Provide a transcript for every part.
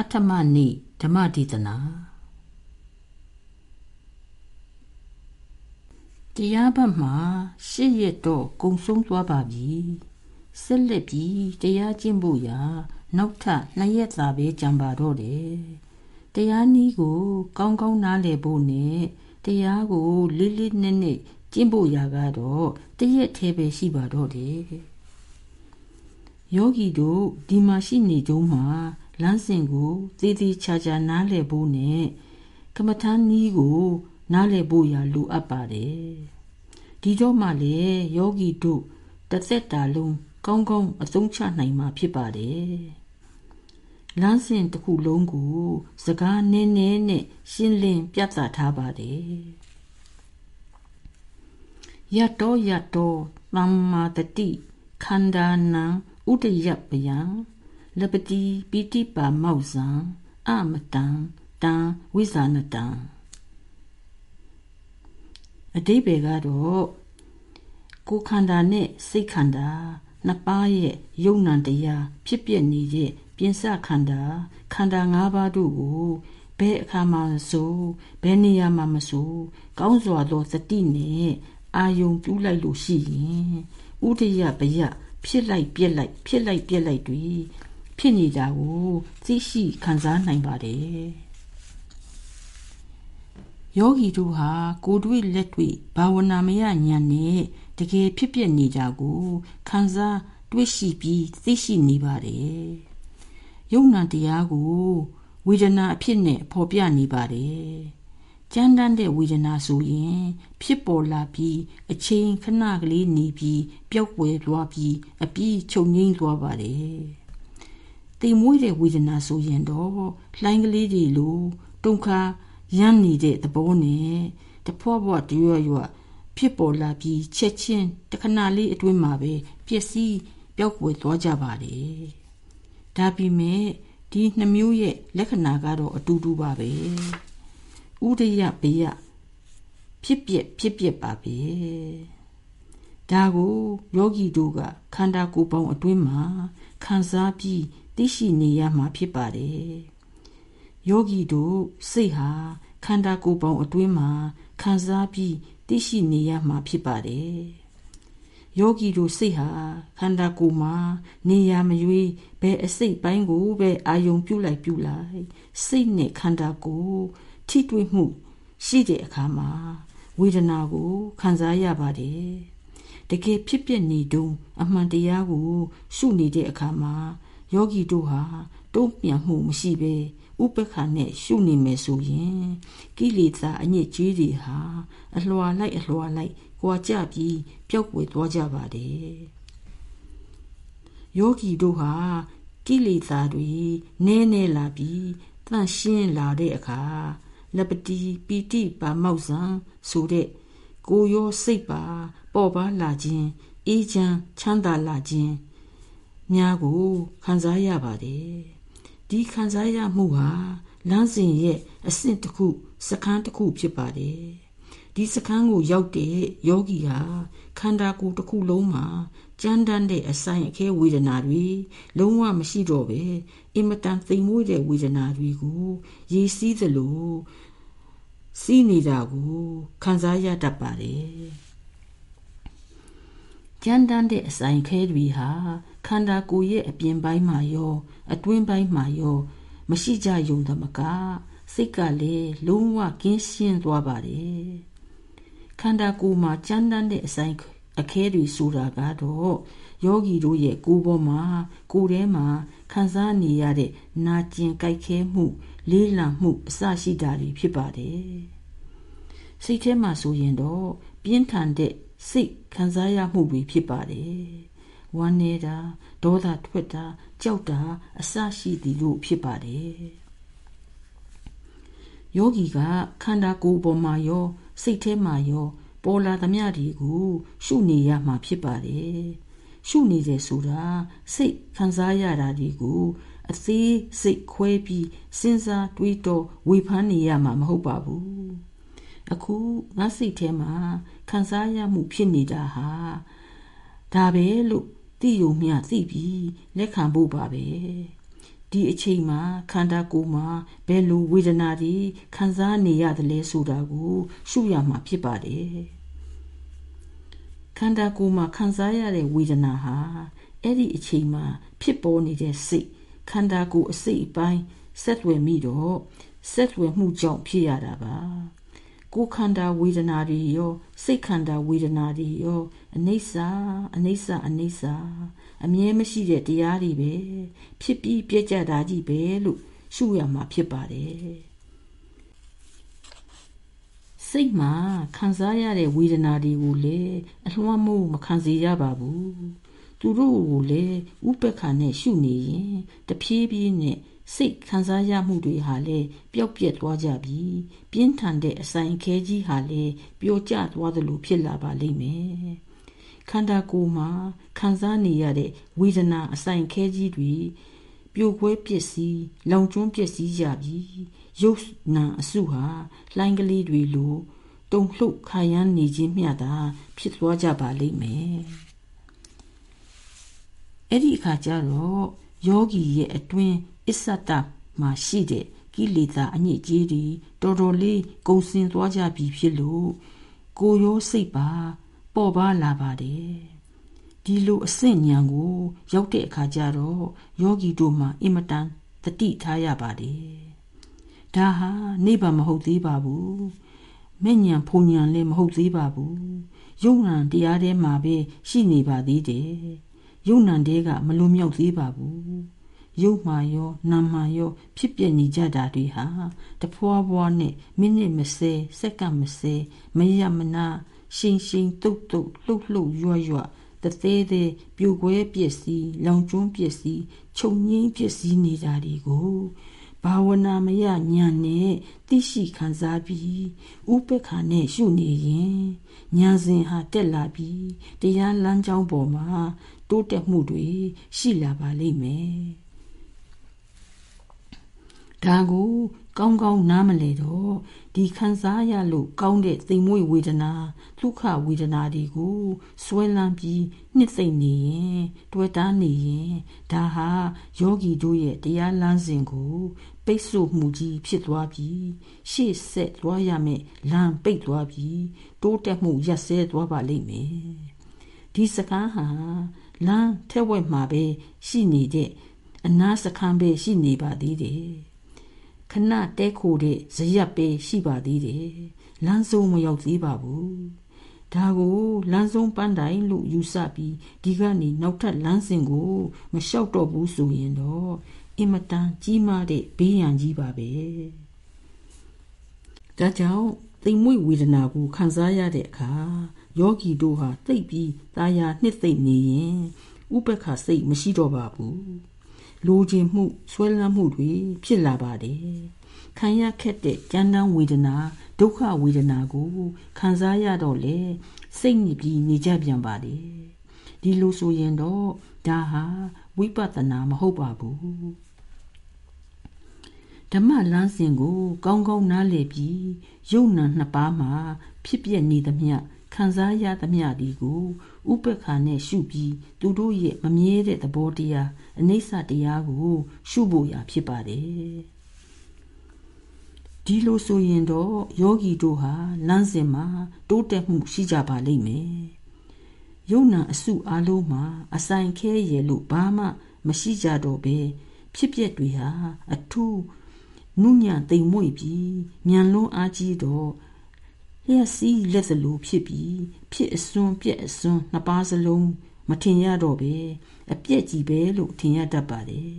အထမနိဓမ္မဒေသနာတရားဘတ်မှာရှစ်ရက်တော့ကုံဆုံးသွားပါပြီဆက်လက်ပြီးတရားကျင့်ဖို့ရာနောက်ထပ်နှစ်ရက်သာပဲကြံပါတော့တယ်တရားနည်းကို ကောင်းကောင်းနားလည်ဖို့နဲ့တရားကိုလေးလေးနက်နက်ကျင့်ဖို့ရာကတော့တရက်သေးပဲရှိပါတော့တယ်ယောဂီတို့ဒီမှာရှိနေကြုံမှာ လမ်းစဉ်ကိုသေးသေးချာချာနားလည်ဖို့နဲ့ကမ္မထာနည်းကို နားလည်ဖို့ရာလိုအပ်ပါတယ်ဒီတော့မှလေယောဂီတို့တစ်သက်တာလုံးကောင်းကောင်းအသုံးချနိုင်မှာဖြစ်ပါတယ်လမ်းစဉ်တစ်ခုလုံးကို စကားနည်းနည်းနဲ့ရှင်းလင်းပြသထားပါတယ်ယတောယတောသမ္မာတတိခန္ဓာနံဥဒယပယံ လပတိပိတိပါမောက်ဇံအမတံတံဝိဇာနတံအတိဘေကတော့ကိုခန္ဓာနဲ့စိတ်ခန္ဓာနှစ်ပါးရဲ့ယုံ nant တရားဖြစ်ပြနေတဲ့ပြင်စခန္ဓာခန္ဓာ၅ပါးတို့ကိုဘယ်အခါမှဆိုဘယ်နေရာမှမဆိုကောင်းစွာသောစတိနဲ့အာယုံပြုလိုက်လို့ရှိရင်ဥဒယပယဖြစ်လိုက်ပြက်လိုက်ဖြစ်လိုက်ပြက်လိုက်တွေ ဖြစ်နေတာကိုသိရှိခံစားနိုင်ပါတယ်ယောဂီတို့ဟာကိုယ်တွေ့လက်တွေ့ဘာဝနာမယဉာဏ်နဲ့တကယ်ဖြစ်ပြနေကြကိုခံစားတွေ့ရှိပြီးသိရှိနေပါတယ်ယုံနာတရားကိုဝေဒနာအဖြစ်နဲ့ဖော်ပြနေပါတယ်ကြမ်းတမ်းတဲ့ဝေဒနာဆိုရင် ဖြစ်ပေါ်လာပြီးအချိန်ခဏကလေးနေပြီးပျောက်ကွယ်သွားပြီးအပြီးချုပ်ငိမ့်သွားပါတယ်။ တိမ်မွေးတဲ့ဝေဒနာဆိုရင်တော့လှိုင်းကလေးတွေလိုတုန်ခါရမ်းနေတဲ့သဘောနဲ့တဖွာဖွာတရွရွဖြစ်ပေါ်လာပြီးချက်ချင်းတခဏလေးအတွင်းမှာပဲပျက်စီးပျောက်ကွယ်သွားကြပါတယ်။ဒါပေမဲ့ဒီနှမျိုးရဲ့လက္ခဏာကတော့အတူတူပါပဲ။ဥဒယဘေယဖြစ်ပြက်ဖြစ်ပြက်ပါပဲဒါကိုယောဂီတို့ကခန္ဓာကိုယ်ပေါင်းအတွင်းမှာခံစားပြီး သိရှိနေရမှာဖြစ်ပါတယ်ယောဂီတို့စိတ်ဟာခန္ဓာကိုယ်ပေါင်းအတွင်းမှာခံစားပြီးသိရှိနေရမှာဖြစ်ပါတယ်ယောဂီတို့စိတ်ဟာခန္ဓာကိုယ်မှာနေရာမရွေးဘယ်အစိတ်ပိုင်းကိုပဲအာယုံပြုတ်လိုက်ပြုတ်လိုက်စိတ်နဲ့ခန္ဓာကိုယ်ထိတွေ့မှု ရှိတဲ့အခါမှာဝေဒနာကိုခံစားရပါတယ်တကယ်ဖြစ်ပြနေတုံးအမှန်တရားကိုရှုနေတဲ့အခါမှာ ယောဂီတို့ဟာတုံ့ပြန်မှုမရှိဘဲဥပ္ပခါနဲ့ရှုနေမယ်ဆိုရင်ကိလေသာအညစ်အကြေးတွေဟာအလွာလိုက်အလွာလိုက်ကြွာကြပြီးပျောက်ကွယ်သွားကြပါတယ်ယောဂီတို့ဟာကိလေသာတွေနည်းနည်းလာပြီးတန့်ရှင်းလာတဲ့အခါလက်ပတိပီတိပါမောက်ဆံဆိုတဲ့ကိုရောစိတ်ပါ ပေါ်ပါလာခြင်းအေးချမ်းချမ်းသာလာခြင်း များကိုခံစားရပါတယ်ဒီခံစားရမှုဟာလမ်းစဉ်ရဲ့အဆင့်တစ်ခုစခန်းတစ်ခုဖြစ်ပါတယ်ဒီစခန်းကိုရောက်တဲ့ယောဂီဟာခန္ဓာကိုယ်တစ်ခုလုံးမှာကြမ်းတမ်းတဲ့အဆိုင်အခဲဝေဒနာတွေလုံးဝမရှိတော့ပဲအင်မတန်သိမ်မွေ့တဲ့ဝေဒနာတွေကိုရေစီးသလိုစီးနေတာကိုခံစားရတတ်ပါတယ်ကြမ်းတမ်းတဲ့အဆိုင်ခဲတွေဟာ ခန္ဓာကိုယ်ရဲ့အပြင်ပိုင်းမှာရော အတွင်းပိုင်းမှာရော မရှိကြယုံသမကစိတ်ကလည်းလုံးဝကင်းရှင်းသွားပါတယ်ခန္ဓာကိုယ်မှာကြမ်းတမ်းတဲ့အဆိုင်အခဲတွေဆိုတာကတော့ယောဂီတို့ရဲ့ကိုယ်ပေါ်မှာကိုယ်ထဲမှာခံစားနေရတဲ့နာကျင်ကြိုက်ခဲမှု လေးလံမှုအစရှိတာတွေဖြစ်ပါတယ်စိတ်ထဲမှာဆိုရင်တော့ပြင်းထန်တဲ့စိတ်ခံစားရမှုတွေဖြစ်ပါတယ် ဝမ်းနေတာဒေါသထွက်တာကြောက်တာအစရှိသည်လို့ဖြစ်ပါတယ်ယောဂီကခန္ဓာကိုယ်ပေါ်မှာရော စိတ်ထဲမှာရော ပေါ်လာသမျှတွေကိုရှုနေရမှာဖြစ်ပါတယ်ရှုနေတယ်ဆိုတာစိတ်ခံစားရတာတွေကိုအသေးစိတ်ခွဲပြီးစဉ်းစားတွေးတောဝေဖန်နေရမှာမဟုတ်ပါဘူးအခုငါစိတ်ထဲမှာခံစားရမှုဖြစ်နေတာဟာဒါပဲလို့ သိုံမျှသိပြီးလက်ခံဖို့ပါပဲဒီအချိန်မှာခန္ဓာကိုယ်မှာဘယ်လိုဝေဒနာတွေခံစားနေရတယ်လဲဆိုတာကို ရှုရမှာဖြစ်ပါတယ်ခန္ဓာကိုယ်မှာခံစားရတဲ့ဝေဒနာဟာအဲ့ဒီအချိန်မှာ ဖြစ်ပေါ်နေတဲ့စိတ်ခန္ဓာကိုယ်အစိတ်အပိုင်းဆက်သွယ်မိတော့ဆက်သွယ်မှုကြောင့်ဖြစ်ရတာပါကိုယ်ခန္ဓာဝေဒနာတွေရောစိတ်ခန္ဓာဝေဒနာတွေရော အနိစ္စအနိစ္စအနိစ္စအမြဲမရှိတဲ့တရားတွေပဲဖြစ်ပြီးပြည့်ကြတာကြီးပဲလို့ရှုရမှာဖြစ်ပါတယ်စိတ်မှာခံစားရတဲ့ဝေဒနာတွေကိုလည်းအလွှမ်းမိုးမခံစေရပါဘူးသူတို့ကိုလည်းဥပက္ခနဲ့ရှုနေရင်တဖြည်းဖြည်းနဲ့စိတ်ခံစားရမှုတွေဟာလည်းပျောက်ပြက်သွားကြပြီးပြင်းထန်တဲ့အဆိုင်ခဲကြီးဟာလည်းပျော်ကျသွားသလိုဖြစ်လာပါလိမ့်မယ် ခန္ဓာကိုယ်မှာခံစားနေရတဲ့ဝေဒနာအဆိုင်ခဲကြီးတွေပြိုကွဲပျက်စီးလောင်ကျွမ်းပျက်စီးကြပြီးရုပ်နာအစုဟာလှိုင်းကလေးတွေလိုတုံလှုပ်ခါရမ်းနေခြင်းမျှသာဖြစ်သွားကြပါလိမ့်မယ်အဲ့ဒီအခါကျတော့ယောဂီရဲ့အတွင်းအစ္ဆတမှာရှိတဲ့ကိလေသာအညစ်အကြေးတွေတော်တော်လေးကုန်စင်သွားကြပြီဖြစ်လို့ကိုရောစိတ်ပါ ပေါ်ပါလာပါတယ်ဒီလိုအဆင့်ဉာဏ်ကို ရောက်တဲ့အခါကျတော့ယောဂီတို့မှာအင်မတန်တတိထားရပါတယ်ဒါဟာနိဗ္ဗာန်မဟုတ်သေးပါဘူးမဲ့ဉဏ်ဖုန်ဉဏ်လည်းမဟုတ်သေးပါဘူးယုံဉဏ်တရားထဲမှာပဲရှိနေပါသေးတယ်ယုံဉဏ်တဲကမလွန်မြောက်သေးပါဘူးရုပ်မှရောနာမ်မှရော ဖြစ်ပြနေကြတာတွေဟာတဖွာဖွာနဲ့မိနစ်20စက္ကန့်20မရမနာ ရှင်ရှင်တုတ်တုတ်လှုပ်လှုပ်ရွရွတသေးသေးပြိုကွဲပစ္စည်းလောင်ကျွမ်းပစ္စည်းခြုံငိမ့်ပစ္စည်းနေတာတွေကိုဘာဝနာမယညာနဲ့သိရှိခံစားပြီးဥပက္ခနဲ့ရှုနေရင်ညာစဉ်ဟာတက်လာပြီးတရားလမ်းကြောင်းပေါ်မှာတိုးတက်မှုတွေရှိလာပါလိမ့်မယ် ဒါကိုကောင်းကောင်းနားမလဲတော့ဒီခံစားရလို့ကောင်းတဲ့သိမ်မွေ့ဝေဒနာဒုက္ခဝေဒနာတွေကိုဆွဲလန်းပြီးနှစ်သိမ့်နေရင်တွေ့တာနေရင်ဒါဟာယောဂီတို့ရဲ့တရားလမ်းစဉ်ကို ပိတ်ဆို့မှုကြီးဖြစ်သွားပြီးရှေ့ဆက်သွားရမယ်လမ်းပိတ်သွားပြီးတိုးတက်မှုရက်စဲသွားပါလိမ့်မယ်ဒီစကားဟာလမ်းထဲဝက်မှာပဲရှိနေတဲ့အနာစခန်းပဲရှိနေပါသေးတယ် ခဏတဲခိုတဲ့ဇရက်ပဲရှိပါသေးတယ်လမ်းဆုံးမရောက်သေးပါဘူးဒါကိုလမ်းဆုံးပန်းတိုင်လို့ယူဆပြီးဒီကနေနောက်ထပ်လမ်းစဉ်ကိုမလျှောက်တော့ဘူးဆိုရင်တော့အင်မတန်ကြီးမားတဲ့ဘေးရန်ကြီးပါပဲဒါကြောင့်သိမ်မွေ့ဝေဒနာကိုခံစားရတဲ့အခါယောဂီတို့ဟာသိပ်ပြီးตาယာနှစ်သိမ့်နေရင်ဥပ္ပခစိတ်မရှိတော့ပါဘူး လိုချင်မှုဆွဲလန်းမှုတွေဖြစ်လာပါတယ်ခံရခက်တဲ့ကြမ်းတမ်းဝေဒနာဒုက္ခဝေဒနာကို ခံစားရတော့လေစိတ်ညစ်ပြီးနေကြပြန်ပါတယ်ဒီလိုဆိုရင်တော့ဒါဟာဝိပဿနာမဟုတ်ပါဘူးဓမ္မလမ်းစဉ်ကို ကောင်းကောင်းနားလည်ပြီးယုံနာနှစ်ပါးမှာဖြစ်ပြနေသမျှ ခံစားရသမျှဒီကိုဥပ္ပခါနဲ့ရှုပြီးသူတို့ရဲ့မမြဲတဲ့သဘောတရားအနိစ္စတရားကို ရှုဖို့ရာဖြစ်ပါတယ်ဒီလိုဆိုရင်တော့ယောဂီတို့ဟာလမ်းစဉ်မှာတိုးတက်မှုရှိကြပါလိမ့်မယ်ယုံနာအစုအလုံးမှာအဆိုင်ခဲရလို့ဘာမှ မရှိကြတော့ပဲဖြစ်ပျက်တွေဟာအထူးနုညံ့သိမ်မွေ့ပြီးမြန်လွန်းအားကြီးတော့ လျက်စီးလက်စလိုဖြစ်ပြီးဖြစ်အစွန်းပြက်အစွန်းနှစ်ပါးစလုံးမထင်ရတော့ပဲအပြက်ကြီးပဲလို့ထင်ရတတ်ပါတယ်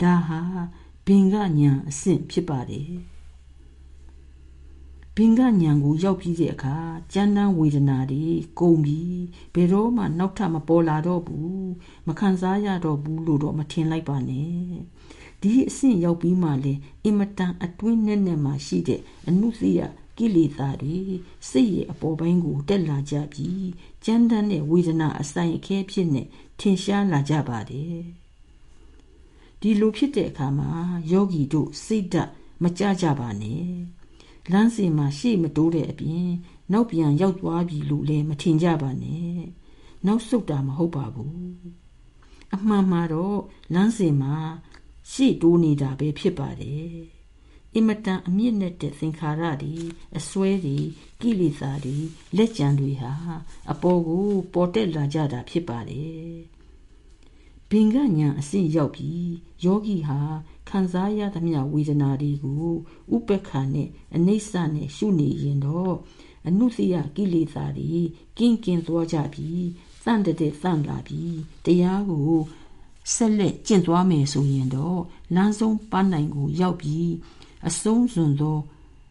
ဒါဟာဘင်္ဂညာအဆင့်ဖြစ်ပါတယ်ဘင်္ဂညာကိုရောက်ပြီးတဲ့အခါကြမ်းတမ်းဝေဒနာတွေကုန်ပြီးဘယ်တော့မှနောက်ထပ်မပေါ်လာတော့ဘူးမခံစားရတော့ဘူးလို့တော့မထင်လိုက်ပါနဲ့ဒီအဆင့်ရောက်ပြီးမှလေအင်မတန်အတွင်းနဲ့နဲ့မှရှိတဲ့အနုစိယ ကိလေသာတွေစိတ်ရဲ့အပေါ်ပိုင်းကိုတက်လာကြပြီးကြမ်းတမ်းတဲ့ဝေဒနာအဆိုင်အခဲဖြစ်နေထင်ရှားလာကြပါတယ်ဒီလိုဖြစ်တဲ့အခါမှာယောဂီတို့စိတ်ဓာတ်မကြကြပါနဲ့လမ်းစဉ်မှာရှေ့မတိုးတဲ့အပြင် နောက်ပြန်ရောက်သွားပြီလို့လည်းမထင်ကြပါနဲ့နောက်ဆုတ်တာမဟုတ်ပါဘူးအမှန်မှာတော့လမ်းစဉ်မှာရှေ့တိုးနေတာပဲဖြစ်ပါတယ် အင်မတန်အမြင့်နဲ့တဲ့သင်္ခါရတွေအစွဲတွေကိလေသာတွေလက်ကြံတွေဟာအပေါ်ကိုပေါ်တက်လာကြတာဖြစ်ပါတယ်ဘင်္ဂညာအဆင့်ရောက်ပြီးယောဂီဟာခံစားရသမျှဝေဒနာတွေကိုဥပ္ပခါနဲ့အနိစ္စနဲ့ရှုနေရင်တော့အနုစယကိလေသာတွေကင်းကင်းသွားကြပြီးတန့်တဲ့တန့်လာပြီးတရားကိုဆက်လက်ကျင့်သွားမယ်ဆိုရင်တော့လမ်းဆုံးပန်းနိုင်ကိုရောက်ပြီး အဆုံးစွန်သော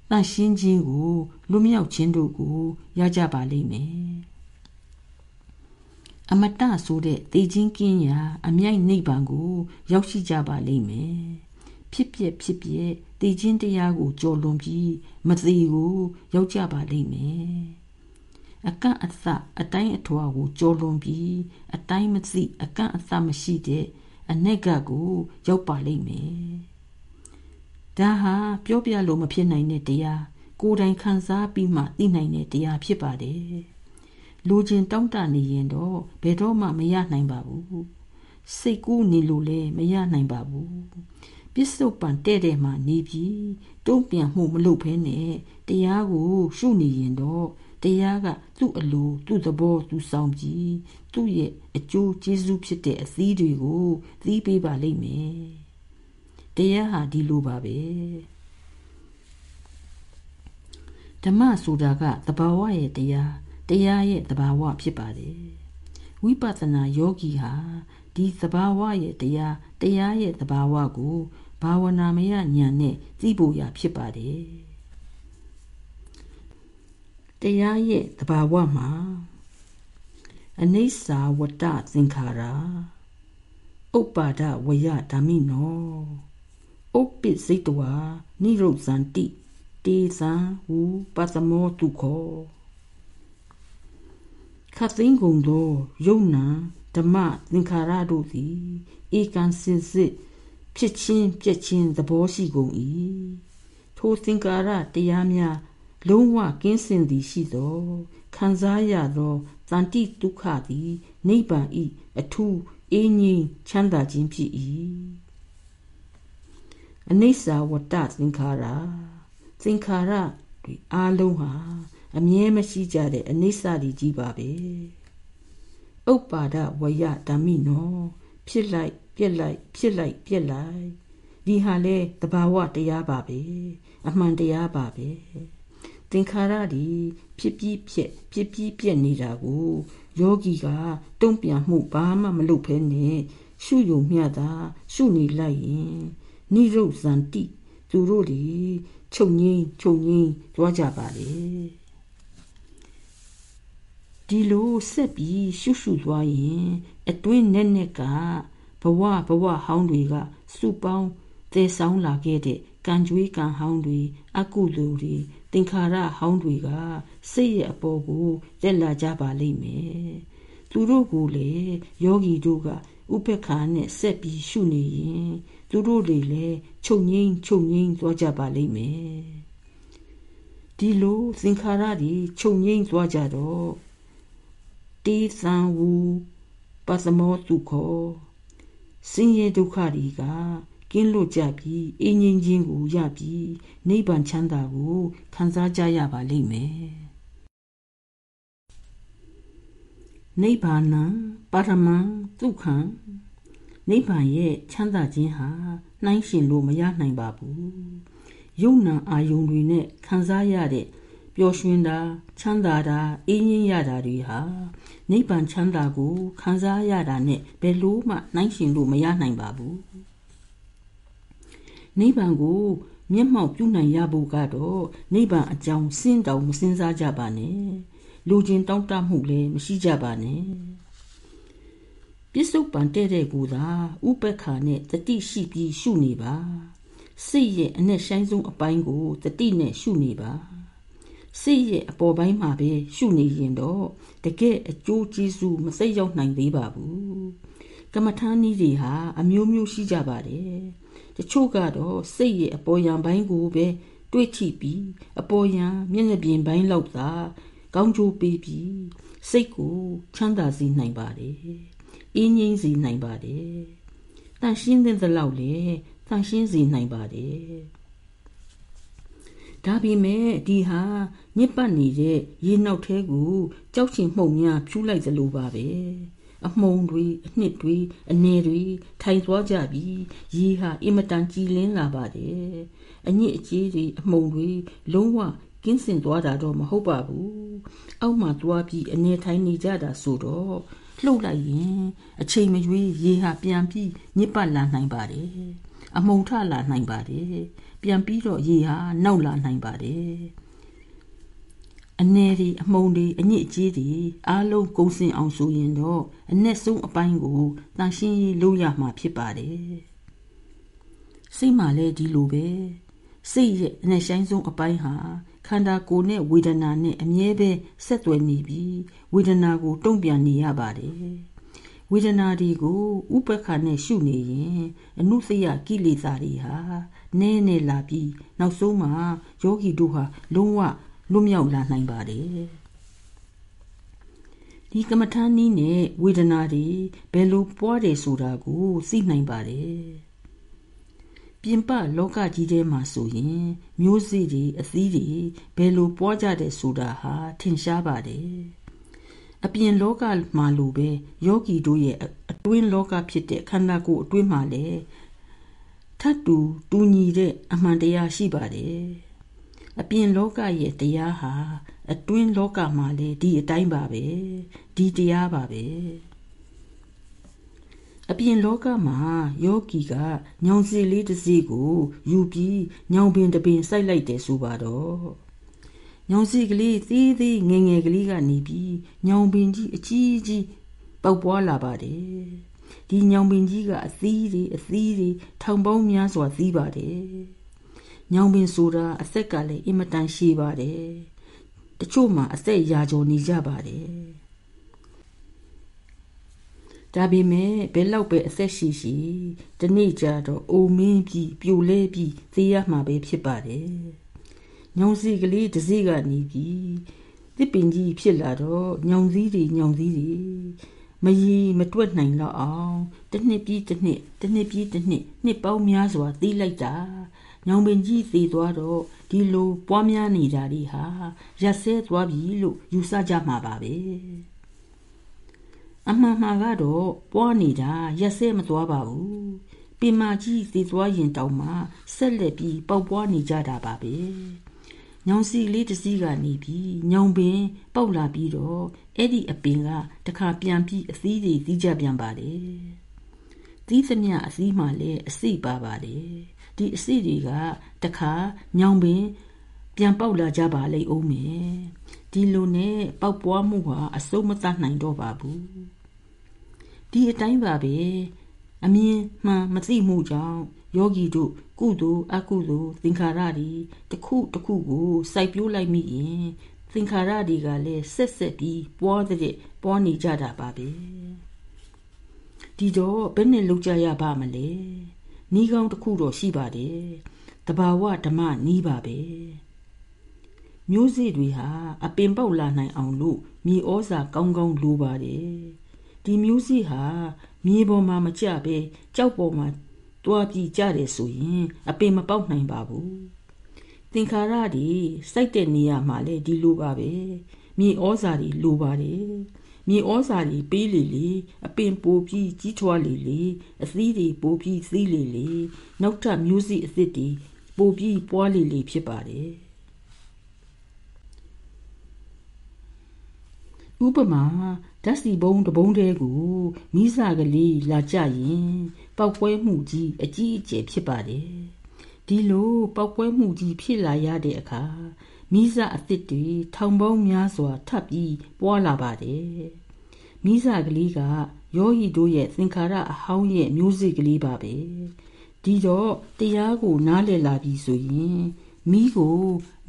တန့်ရှင်းခြင်းကိုလွမြောက်ခြင်းတို့ကိုရကြပါလိမ့်မယ်အမတဆိုတဲ့တေခြင်းကင်းရာအမြိုက်နိဗ္ဗာန်ကို ရောက်ရှိကြပါလိမ့်မယ်ဖြစ်ပြဖြစ်ပြတေခြင်းတရားကိုကြော်လွန်ပြီးမသေးကိုရောက်ကြပါလိမ့်မယ်အကန့်အသအတိုင်းအထွာကိုကြော်လွန်ပြီးအတိုင်းမသိအကန့်အသမရှိတဲ့အ내ကကိုရောက်ပါလိမ့်မယ် ဒါဟာပြောပြလို့မဖြစ်နိုင်တဲ့တရားကိုယ်တိုင်ခံစားပြီးမှသိနိုင်တဲ့တရားဖြစ်ပါတယ်လူချင်းတောင့်တနေရင်တော့ဘယ်တော့မှမရနိုင်ပါဘူးစိတ်ကူးနေလို့လည်းမရနိုင်ပါဘူးပစ္စုပန်တဲ့တဲ့မှနေပြီးတုံ့ပြန်မှုမလုပ်ဘဲနဲ့တရားကိုရှုနေရင်တော့တရားကသူ့အလိုသူ့သဘောသူဆောင်ပြီးသူ့ရဲ့အကျိုးကျေးဇူးဖြစ်တဲ့အသီးတွေကိုသီးပေးပါလိမ့်မယ် တရားဟာဒီလိုပါပဲဓမ္မဆိုတာကသဘာဝရဲ့တရားတရားရဲ့သဘာဝဖြစ်ပါတယ်ဝိပဿနာယောဂီဟာဒီသဘာဝရဲ့တရားတရားရဲ့သဘာဝကိုဘာဝနာမယဉာဏ်နဲ့သိဖို့ရဖြစ်ပါတယ်တရားရဲ့သဘာဝမှာအနိစ္စဝတ္တသင်္ခါရဥပ္ပါဒဝယဓမ္မိနော ဥပ္ပိစိတဝါနိရုဇန္တိတေဇံဝူပတမောတုခောခတ်သိန်းကုန်သောယုံနာဓမ္မသင်္ခါရတို့သည်ဧကန်စင်စစ်ဖြစ်ချင်းပြက်ချင်းသဘောရှိကုန်၏ထိုသင်္ကာရတရားများလုံးဝကင်းစင်သည်ရှိသောခံစားရသောတန်တိဒုက္ခသည်နိဗ္ဗာန်ဤအထူးအင်းငြိမ်းချမ်းသာခြင်းဖြစ်၏ အနိစ္စဝတ္တသင်္ခါရသင်္ခါရတွေအလုံးဟာအမြဲမရှိကြတဲ့အနိစ္စကြီးပါပဲဥပ္ပါဒဝယဓမ္မိနောဖြစ်လိုက်ပြက်လိုက်ဖြစ်လိုက်ပြက်လိုက်ဒီဟာလဲတဘာဝတရားပါပဲအမှန်တရားပါပဲသင်္ခါရတွေဖြစ်ပြီးဖြစ်ဖြစ်ပြီးပြက်နေတာကိုယောဂီကတုံ့ပြန်မှုဘာမှမလုပ်ဖဲနဲ့ရှုယုံမျှတာရှုနေလိုက်ရင် နိရုဇန္တိသူတို့တွေချုပ်ငိမ့်ချုပ်ငိမ့်သွားကြပါလေဒီလိုဆက်ပြီးရှုရှုသွားရင်အတွင်းနဲ့နဲ့ကဘဝဘဝဟောင်းတွေကစုပေါင်းတည်ဆောင်လာခဲ့တဲ့ကံကြွေးကံဟောင်းတွေအကုသိုလ်တွေသင်္ခါရဟောင်းတွေကစိတ်ရဲ့အပေါ်ကိုတက်လာကြပါလိမ့်မယ်သူတို့ကိုလေယောဂီတို့ကဥပ္ပခါနဲ့ဆက်ပြီးရှုနေရင် သူတို့တွေလည်းချုပ်ငိမ့်ချုပ်ငိမ့်သွားကြပါလိမ့်မယ်ဒီလိုသင်္ခါရတွေချုပ်ငိမ့်သွားကြတော့တေသံဝူပသမောတုခောဆင်းရဲဒုက္ခတွေကကင်းလွတ်ကြပြီးအင်းငင်းချင်းကိုရပြီးနိဗ္ဗာန်ချမ်းသာကိုခံစားကြရပါလိမ့်မယ်နိဗ္ဗာန်ပါရမံဒုက္ခံ နိဗ္ဗာန်ရဲ့ချမ်းသာခြင်းဟာနှိုင်းရှင်လို့မရနိုင်ပါဘူးယုံနာအာယုန်တွေနဲ့ခံစားရတဲ့ပျော်ရွှင်တာချမ်းသာတာအေးငြိမ်းရတာတွေဟာနိဗ္ဗာန်ချမ်းသာကိုခံစားရတာနဲ့ဘယ်လို့မှနှိုင်းရှင်လို့မရနိုင်ပါဘူးနိဗ္ဗာန်ကိုမျက်မှောက်ပြုနိုင်ရဖို့ကတော့နိဗ္ဗာန်အကြောင်းစဉ်းတောင်မစဉ်းစားကြပါနဲ့လူချင်းတောင့်တမှုလည်းမရှိကြပါနဲ့ ပစ္စုပန်တဲ့တဲ့ကိုသာဥပက္ခနဲ့တတိရှိပြီးရှုနေပါစိတ်ရဲ့အနဲ့ဆိုင်ဆုံးအပိုင်းကိုတတိနဲ့ရှုနေပါစိတ်ရဲ့အပေါ်ပိုင်းမှာပဲရှုနေရင်တော့တကယ်အကျိုးကျေးဇူးမစိတ်ရောက်နိုင်သေးပါဘူးကမ္မထာနည်းတွေဟာအမျိုးမျိုးရှိကြပါတယ်တချို့ကတော့စိတ်ရဲ့အပေါ်ယံပိုင်းကိုပဲတွေးကြည့်ပြီးအပေါ်ယံမျက်နှာပြင်ပိုင်းလောက်သာကောင်းကျိုးပေးပြီးစိတ်ကိုချမ်းသာစေနိုင်ပါတယ် အင်းငိမ့်စေနိုင်ပါတယ်တန်ရှင်းတဲ့လောက်လေတန်ရှင်းစေနိုင်ပါတယ်ဒါပေမဲ့ဒီဟာညစ်ပတ်နေတဲ့ရေနောက်ထဲကိုကြောက်ချင်မှုန်များဖြူးလိုက်သလိုပါပဲအမှုံတွေအနှစ်တွေအနေတွေထိုင်သွားကြပြီးရေဟာအင်မတန်ကြည်လင်းလာပါတယ်အညစ်အကြေးတွေအမှုံတွေလုံးဝကင်းစင်သွားတာတော့မဟုတ်ပါဘူးအောက်မှာသွားပြီးအနေထိုင်နေကြတာဆိုတော့ လှုပ်လိုက်ရင်အချိန်မရွေးရေဟာပြန်ပြီးညစ်ပတ်လာနိုင်ပါတယ်အမုံထလာနိုင်ပါတယ်ပြန်ပြီးတော့ရေဟာနောက်လာနိုင်ပါတယ်အနေဒီအမုံဒီအညစ်အကြေးဒီအားလုံးကုံစင်အောင်ဆိုရင်တော့အ내ဆုံးအပိုင်းကိုတန်ရှင်းရေးလုပ်ရမှာဖြစ်ပါတယ်စိတ်မှလည်းဒီလိုပဲစိတ်ရဲ့အ내ဆိုင်ဆုံးအပိုင်းဟာ ခန္ဓာကိုယ်နဲ့ဝေဒနာနဲ့အမြဲပဲဆက်သွယ်နေပြီးဝေဒနာကို တုံ့ပြန်နေရပါတယ်ဝေဒနာတွေကိုဥပ္ပခါနဲ့ရှုနေရင်အနုစယကိလေသာတွေဟာနဲနဲလာပြီးနောက်ဆုံးမှာယောဂီတို့ဟာလုံးဝလွတ်မြောက်လာနိုင်ပါတယ်ဒီကမ္မထာနည်းနဲ့ဝေဒနာတွေဘယ်လိုပွားတယ်ဆိုတာကိုသိနိုင်ပါတယ် ပြင်ပလောကကြီးထဲမှာဆိုရင်မျိုးစေ့တွေအသီးတွေဘယ်လိုပွားကြတယ်ဆိုတာဟာထင်ရှားပါတယ်အပြင်လောကမှာလိုပဲယောဂီတို့ရဲ့အတွင်းလောကဖြစ်တဲ့ခန္ဓာကိုယ်အတွင်းမှာလည်းထပ်တူတူညီတဲ့အမှန်တရားရှိပါတယ်အပြင်လောကရဲ့တရားဟာအတွင်းလောကမှာလေဒီအတိုင်းပါပဲဒီတရားပါပဲ အပြင်လောကမှာယောဂီကညောင်စီလေးတစ်စီးကိုယူပြီးညောင်ပင်တပင်စိုက်လိုက်တယ်ဆိုပါတော့ညောင်စီကလေးသေးသေးငယ်ငယ်ကလေးကနေပြီးညောင်ပင်ကြီးအကြီးကြီးပေါက်ပွားလာပါတယ်ဒီညောင်ပင်ကြီးကအသီးတွေအသီးတွေထောင်ပေါင်းများစွာသီးပါတယ်ညောင်ပင်ဆိုတာအသက်ကလည်းအင်မတန်ရှည်ပါတယ်တချို့မှာအသက်ရာကျော်နေကြပါတယ် ဒါပေမဲ့ဘယ်လောက်ပဲအသက်ရှိရှိဒီနေ့ကျတော့အိုမင်းပြီးပြိုလဲပြီးသေရမှာပဲဖြစ်ပါတယ်ညောင်စီကလေးတစ်စီးကနေပြီးတစ်ပင်ကြီးဖြစ်လာတော့ညောင်စည်းတွေညောင်စည်းတွေမရီမတွက်နိုင်တော့အောင်တစ်နှစ်ပြီးတစ်နှစ်တစ်နှစ်ပြီးတစ်နှစ်နှစ်ပေါင်းများစွာသီးလိုက်တာညောင်ပင်ကြီးသေသွားတော့ဒီလိုပွားများနေတာတွေဟာရက်ဆဲသွားပြီလို့ယူဆကြမှာပါပဲ အမှန်မှန်ကတော့ပွားနေတာရက်ဆဲမသွားပါဘူးပင်မကြီးသေသွားရင်တောင်မှဆက်လက်ပြီးပေါက်ပွားနေကြတာပါပဲညောင်စီလေးတစ်စီးကနေပြီးညောင်ပင်ပေါက်လာပြီးတော့အဲ့ဒီအပင်ကတခါပြန်ပြီးအသီးတွေသီးကြပြန်ပါတယ်သီးသမျှအသီးမှလည်းအစိပါပါတယ်ဒီအစိတွေကတခါညောင်ပင်ပြန်ပေါက်လာကြပါလိမ့်ဦးမယ်ဒီလိုနဲ့ပေါက်ပွားမှုဟာအစိုးမတတ်နိုင်တော့ပါဘူး ဒီအတိုင်းပါပဲအမြင်မှန်မသိမှုကြောင့်ယောဂီတို့ကုသိုလ်အကုသိုလ်သင်္ခါရတွေတစ်ခုတစ်ခုကိုစိုက်ပျိုးလိုက်မိရင်သင်္ခါရတွေကလည်းဆက်ဆက်ပြီးပွားတဲ့ပွားနေကြတာပါပဲဒီတော့ဘယ်နဲ့လောက်ကြရပါမလဲနီးကောင်းတစ်ခုတော့ရှိပါတယ်တဘာဝဓမ္မနီးပါပဲမျိုးစေ့တွေဟာအပင်ပေါက်လာနိုင်အောင်လို့မြေဩဇာကောင်းကောင်းလိုပါတယ် ဒီမျိုးစေ့ဟာမြေပေါ်မှာမကျပဲကြောက်ပေါ်မှာတွားပြီးကြတယ်ဆိုရင် အပင်မပေါက်နိုင်ပါဘူးသင်္ခါရတွေစိုက်တဲ့နေရာမှာလည်းဒီလိုပါပဲမြေဩဇာတွေလိုပါတယ်မြေဩဇာတွေပေးလေလေအပင်ပိုပြီးကြီးထွားလေလေအသီးတွေပိုပြီးသီးလေလေနောက်ထပ်မျိုးစိအသစ်တွေပိုပြီးပွားလေလေဖြစ်ပါတယ် ဥပမာဓာတ်စီဘုံတဘုံတဲကိုမိစကလေးလာကြရင်ပောက်ပွဲမှုကြီးအကြီးအကျယ်ဖြစ်ပါတယ်ဒီလိုပောက်ပွဲမှုကြီးဖြစ်လာရတဲ့အခါမိစအသစ်တွေထောင်ပေါင်းများစွာထပ်ပြီးပွားလာပါတယ်မိစကလေးကယောဟီတို့ရဲ့သင်္ခါရအဟောင်းရဲ့မျိုးစေ့ကလေးပါပဲဒီတော့တရားကိုနားလည်လာပြီဆိုရင်မိကို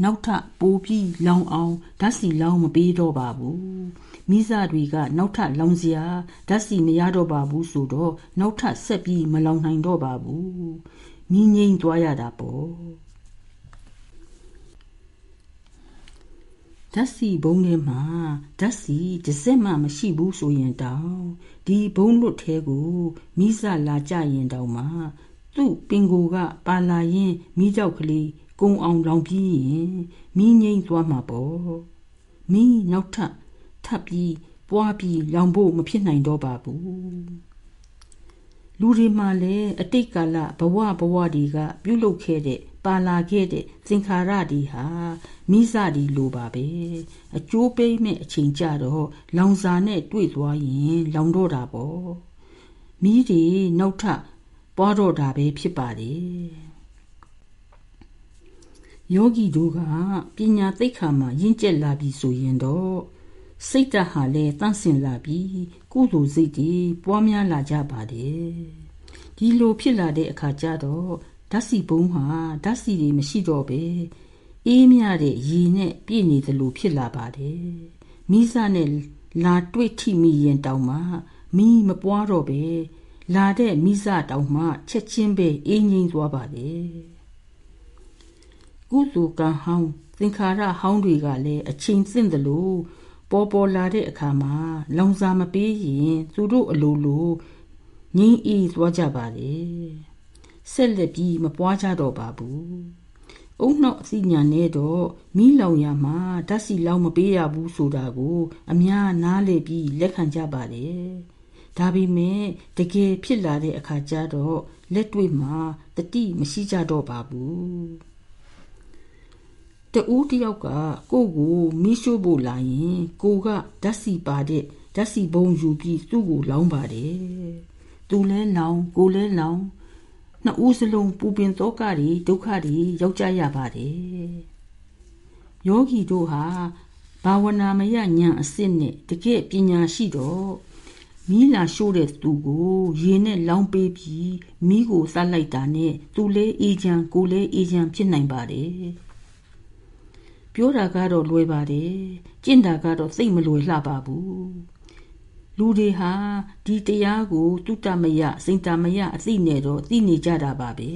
နောက်ထပ်ပိုးပြီးလောင်အောင်ဓာတ်စီလောင်မပေးတော့ပါဘူးမိစတွေကနောက်ထပ်လောင်စရာဓာတ်စီမရတော့ပါဘူးဆိုတော့နောက်ထပ်ဆက်ပြီးမလောင်နိုင်တော့ပါဘူးမိငိမ့်သွားရတာပေါ့ဓာတ်စီဘုံထဲမှာဓာတ်စီတစ်စက်မှမရှိဘူးဆိုရင်တောင်ဒီဘုံလွတ်ထဲကိုမိစလာကြရင်တောင်မှသူ့ပင်ကိုကပါလာရင်မိကြောက်ကလေး ကုံအောင်လောင်ပြီးရင်မိငိမ့်သွားမှာပေါ့မိနောက်ထပ်ထပ်ပြီးပွားပြီးလောင်ဖို့မဖြစ်နိုင်တော့ပါဘူးလူတွေမှာလည်းအတိတ်ကာလဘဝဘဝတွေကပြုလုပ်ခဲ့တဲ့ပါလာခဲ့တဲ့သင်္ခါရဒီဟာမိစဒီလိုပါပဲအကျိုးပေးမဲ့အချိန်ကြတော့လောင်စာနဲ့တွေ့သွားရင်လောင်တော့တာပေါ့မိတွေနောက်ထပ်ပွားတော့တာပဲဖြစ်ပါတယ် ယောဂီတို့ကပညာသိက္ခာမှာရင့်ကျက်လာပြီဆိုရင်တော့စိတ်ဓာတ်ဟာလည်းတန့်စင်လာပြီးကုသိုလ်စိတ်တွေပွားများလာကြပါတယ်ဒီလိုဖြစ်လာတဲ့အခါကျတော့ဓာတ်စီပုံးဟာဓာတ်စီတွေမရှိတော့ပဲအေးမြတဲ့ရေနဲ့ပြည့်နေသလိုဖြစ်လာပါတယ်မိစနဲ့လာတွေ့ထိမိရင်တောင်မှမိမပွားတော့ပဲလာတဲ့မိစတောင်မှချက်ချင်းပဲအေးငိမ့်သွားပါတယ် ကုသိုလ်ကံဟောင်းသင်္ခါရဟောင်းတွေကလည်းအချိန်သင့်သလိုပေါ်ပေါ်လာတဲ့အခါမှာလောင်စာမပေးရင်သူတို့အလိုလိုငိမ့်အေးသွားကြပါလေဆက်လက်ပြီးမပွားကြတော့ပါဘူးအုံနှောက်အစီညာနဲ့တော့မိလောင်ရမှာဓာတ်စီလောင်မပေးရဘူးဆိုတာကို အများနားလေပြီးလက်ခံကြပါလေဒါပေမဲ့တကယ်ဖြစ်လာတဲ့အခါကျတော့လက်တွေ့မှာတတိမရှိကြတော့ပါဘူး တူးတယောက်ကကိုကိုမီးရှို့ဖို့လာရင်ကိုကဓာတ်စီပါတဲ့ဓာတ်စီဘုံယူပြီးသူ့ကိုလောင်းပါတယ်သူလဲလောင်းကိုလဲလောင်းနှစ်ဦးစလုံးပူပင်သောကတွေဒုက္ခတွေရောက်ကြရပါတယ်ယောဂီတို့ဟာဘာဝနာမယဉာဏ်အစစ်နဲ့တကယ်ပညာရှိတော့မီးလာရှို့တဲ့သူကိုရေနဲ့လောင်းပေးပြီးမီးကိုစလိုက်တာနဲ့သူလဲအေးချမ်းကိုလဲအေးချမ်းဖြစ်နိုင်ပါတယ် ပြောတာကတော့လွယ်ပါတယ်ကျင့်တာကတော့စိတ်မလွယ်လှပါဘူးလူတွေဟာဒီတရားကိုတုတ္တမယစိန်တမယအသိနဲ့တော့သိနေကြတာပါပဲ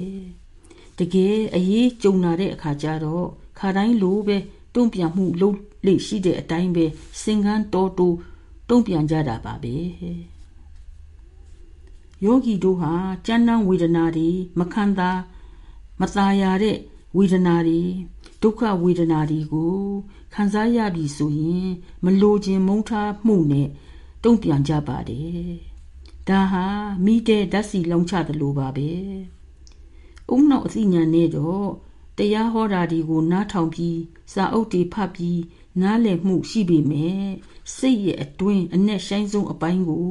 တကယ်အရေးကြုံလာတဲ့အခါကျတော့ခါတိုင်းလိုပဲတုံ့ပြန်မှုလုပ်လေရှိတဲ့အတိုင်းပဲစင်ကန်းတော်တူတုံ့ပြန်ကြတာပါပဲယောဂီတို့ဟာကြမ်းတမ်းဝေဒနာတွေမခံတာမตายရတဲ့ဝေဒနာတွေ ဒုက္ခဝေဒနာတွေကိုခံစားရပြီဆိုရင်မလိုခြင်းမုန်းထားမှုနဲ့တုံ့ပြန်ကြပါတယ်ဒါဟာမိတဲ့ဓာတ်စီလုံးချသလိုပါပဲအုံနောက်အသိဉာဏ်နဲ့တော့တရားဟောတာဒီကိုနားထောင်ပြီးစာအုပ်တွေဖတ်ပြီးနားလည်မှုရှိပေမဲ့စိတ်ရဲ့အတွင်းအနဲ့ဆိုင်ဆုံးအပိုင်းကို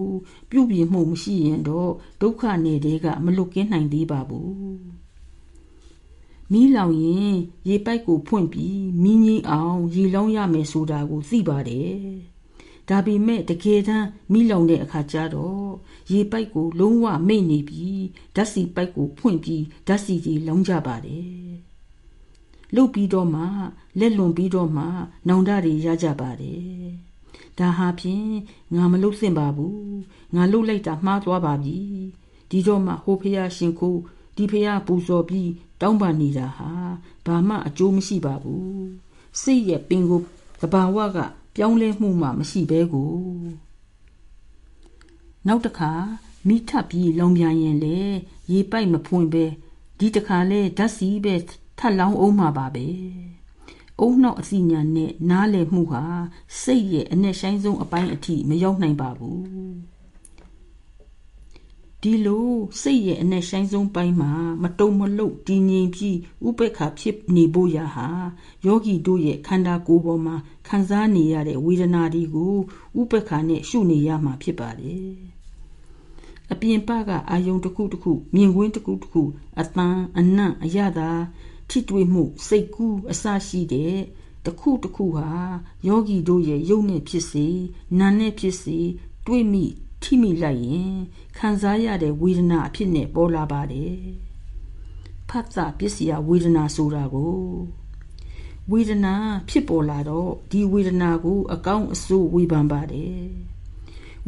ပြုပြင်မှုမရှိရင်တော့ဒုက္ခနယ်တွေကမလွတ်ကင်းနိုင်သေးပါဘူး မီးလောင်ရင်ရေပိုက်ကိုဖွင့်ပြီးမီးငိမ့်အောင်ရေလောင်းရမယ်ဆိုတာကိုသိပါတယ်ဒါပေမဲ့တကယ်တမ်းမိလောင်တဲ့အခါကျတော့ရေပိုက်ကိုလုံးဝမိတ်နေပြီးဓာတ်စီပိုက်ကိုဖွင့်ပြီးဓာတ်စီကြီးလောင်းကြပါတယ်လုတ်ပြီးတော့မှလက်လွန်ပြီးတော့မှနောင်တတွေရကြပါတယ်ဒါဟာဖြင့်ငါမလုတ်သင့်ပါဘူးငါလုတ်လိုက်တာမှားသွားပါပြီဒီတော့မှဟိုဖះရှင်ကို ဒီဖះပူဇော်ပြီးတောင်းပန်နေတာဟာဘာမှအကျိုးမရှိပါဘူးစိတ်ရဲ့ပင်ကိုတဘာဝကပြောင်းလဲမှုမှမရှိဘဲကိုနောက်တစ်ခါမိထပ်ပြီးလုံပြန်ရင်လေရေပိုက်မဖွင့်ပဲဒီတစ်ခါလဲဓာတ်စီပဲထပ်လောင်းအောင်မှာပါပဲအုံနောက်အစီညာနဲ့နားလည်မှုဟာစိတ်ရဲ့အနဲ့ဆိုင်ဆုံးအပိုင်းအထိမရောက်နိုင်ပါဘူး ဒီလိုစိတ်ရဲ့အနဲ့ဆိုင်ဆုံးပိုင်းမှာမတုံမလုတ်တည်ငြိမ်ပြီးဥပေက္ခဖြစ်နေဖို့ရဟာယောဂီတို့ရဲ့ခန္ဓာကိုယ်ပေါ်မှာခံစားနေရတဲ့ဝေဒနာတွေကိုဥပေက္ခနဲ့ရှုနေရမှာဖြစ်ပါတယ်အပြင်ပကအာယုံတစ်ခုတစ်ခုမြင်ကွင်းတစ်ခုတစ်ခုအတန်အနံ့အရသာထိတွေ့မှု စိတ်ကူးအစရှိတဲ့တစ်ခုတစ်ခုဟာယောဂီတို့ရဲ့ယုံနဲ့ဖြစ်စေနာနဲ့ဖြစ်စေတွေးမိထိမိလိုက်ရင် ခံစားရတဲ့ဝေဒနာအဖြစ်နဲ့ပေါ်လာပါတယ်ဖတ်စာပစ္စယဝေဒနာဆိုတာကိုဝေဒနာဖြစ်ပေါ်လာတော့ဒီဝေဒနာကို အကောင်းအဆိုးဝေဖန်ပါတယ်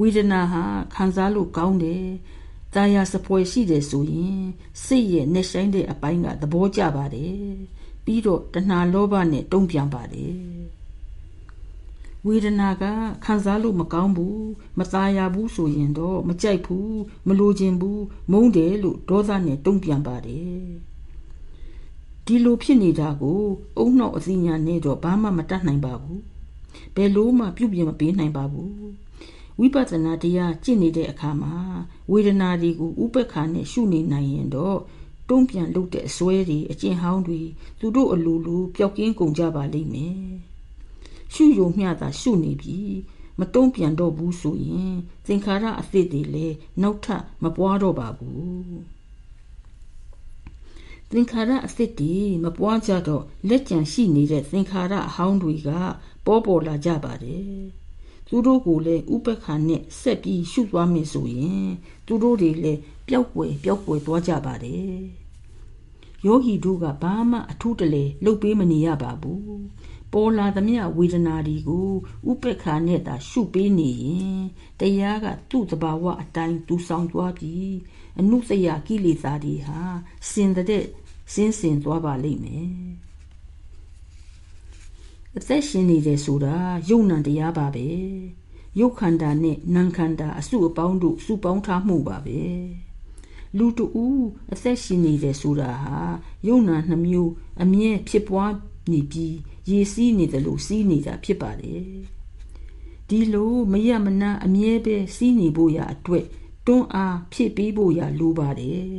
ဝေဒနာဟာခံစားလို့ကောင်းတယ်တာယာစပွဲရှိတယ်ဆိုရင်စိတ်ရဲ့နှဆိုင်တဲ့အပိုင်းကသဘောကျပါတယ်ပြီးတော့တဏှာလောဘနဲ့တုံ့ပြန်ပါတယ် ဝေဒနာကခံစားလို့မကောင်းဘူးမသားရဘူးဆိုရင်တော့မကြိုက်ဘူးမလိုချင်ဘူးမုန်းတယ်လို့ဒေါသနဲ့တုံ့ပြန်ပါတယ်ဒီလိုဖြစ်နေတာကို အုံနှောက်အစီညာနဲ့တော့ဘာမှမတတ်နိုင်ပါဘူးဘယ်လို့မှပြုပြင်မပေးနိုင်ပါဘူးဝိပဿနာတရားကျင့်နေတဲ့အခါမှာဝေဒနာတွေကိုဥပ္ပခါနဲ့ရှုနေနိုင်ရင်တော့တုံ့ပြန်လုပ်တဲ့အစွဲတွေအကျင့်ဟောင်းတွေသူတို့အလိုလိုပျောက်ကင်းကုန်ကြပါလိမ့်မယ် ရှုယုံမျှတာရှုနေပြီမတုံ့ပြန်တော့ဘူးဆိုရင်သင်္ခါရအသစ်တွေလည်းနောက်ထပ်မပွားတော့ပါဘူးသင်္ခါရအသစ်တွေမပွားကြတော့လက်ကြံရှိနေတဲ့သင်္ခါရအဟောင်းတွေက ပေါ်ပေါ်လာကြပါတယ်သူတို့ကိုလည်းဥပ္ပခါနဲ့ဆက်ပြီးရှုသွားမယ်ဆိုရင်သူတို့တွေလည်းပျောက်ွယ်ပျောက်ွယ်သွားကြပါတယ်ယောဂီတို့ကဘာမှအထူးတလဲလှုပ်ပေးမနေရပါဘူး ပေါ်လာသမျှဝေဒနာတွေကိုဥပ္ပခါနဲ့သာရှုပေးနေရင်တရားကသူ့တဘာဝအတိုင်းသူဆောင်သွားပြီးအနုစရကိလေသာတွေဟာစင်တဲ့စင်းစင်သွားပါလိမ့်မယ်အသက်ရှင်နေတယ်ဆိုတာယုံ nant တရားပါပဲယုတ်ခန္ဓာနဲ့နာမ်ခန္ဓာအစုအပေါင်းတို့စုပေါင်းထားမှုပါပဲလူတူအသက်ရှင်နေတယ်ဆိုတာဟာယုံနာနှမျိုးအမြဲဖြစ်ပွားနေပြီး ရေစီးနေတယ်လို့စီးနေတာဖြစ်ပါတယ်ဒီလိုမရမနာအမြဲပဲစီးနေဖို့ရအတွက်တွန်းအားဖြစ်ပေးဖို့ရလိုပါတယ်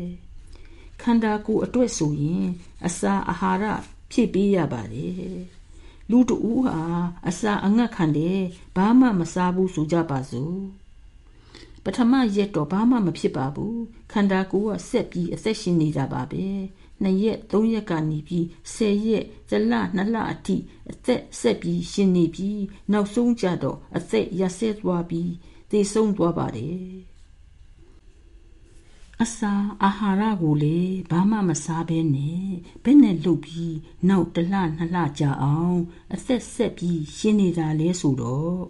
ခန္ဓာကိုယ်အတွက်ဆိုရင်အစာအာဟာရဖြည့်ပေးရပါတယ်လူတူဟာအစာအငတ်ခံတယ်ဘာမှမစားဘူးဆိုကြပါစို့ပထမရက်တော့ဘာမှမဖြစ်ပါဘူးခန္ဓာကိုယ်ကဆက်ပြီးအသက်ရှင်နေကြပါပဲ 2ရက်3ရက်ကနေပြီး10ရက်ဇလ2လအထိအသက်ဆက်ပြီးရှင်နေပြီးနောက်ဆုံးကြတော့အသက်ရဆဲသွားပြီးသေဆုံးသွားပါတယ်အစာအာဟာရကိုလေဘာမှမစားဘဲနဲ့ဘယ်နဲ့လှုပ်ပြီးနောက်တလနှစ်လကြာအောင်အသက်ဆက်ပြီးရှင်းနေတာလဲဆိုတော့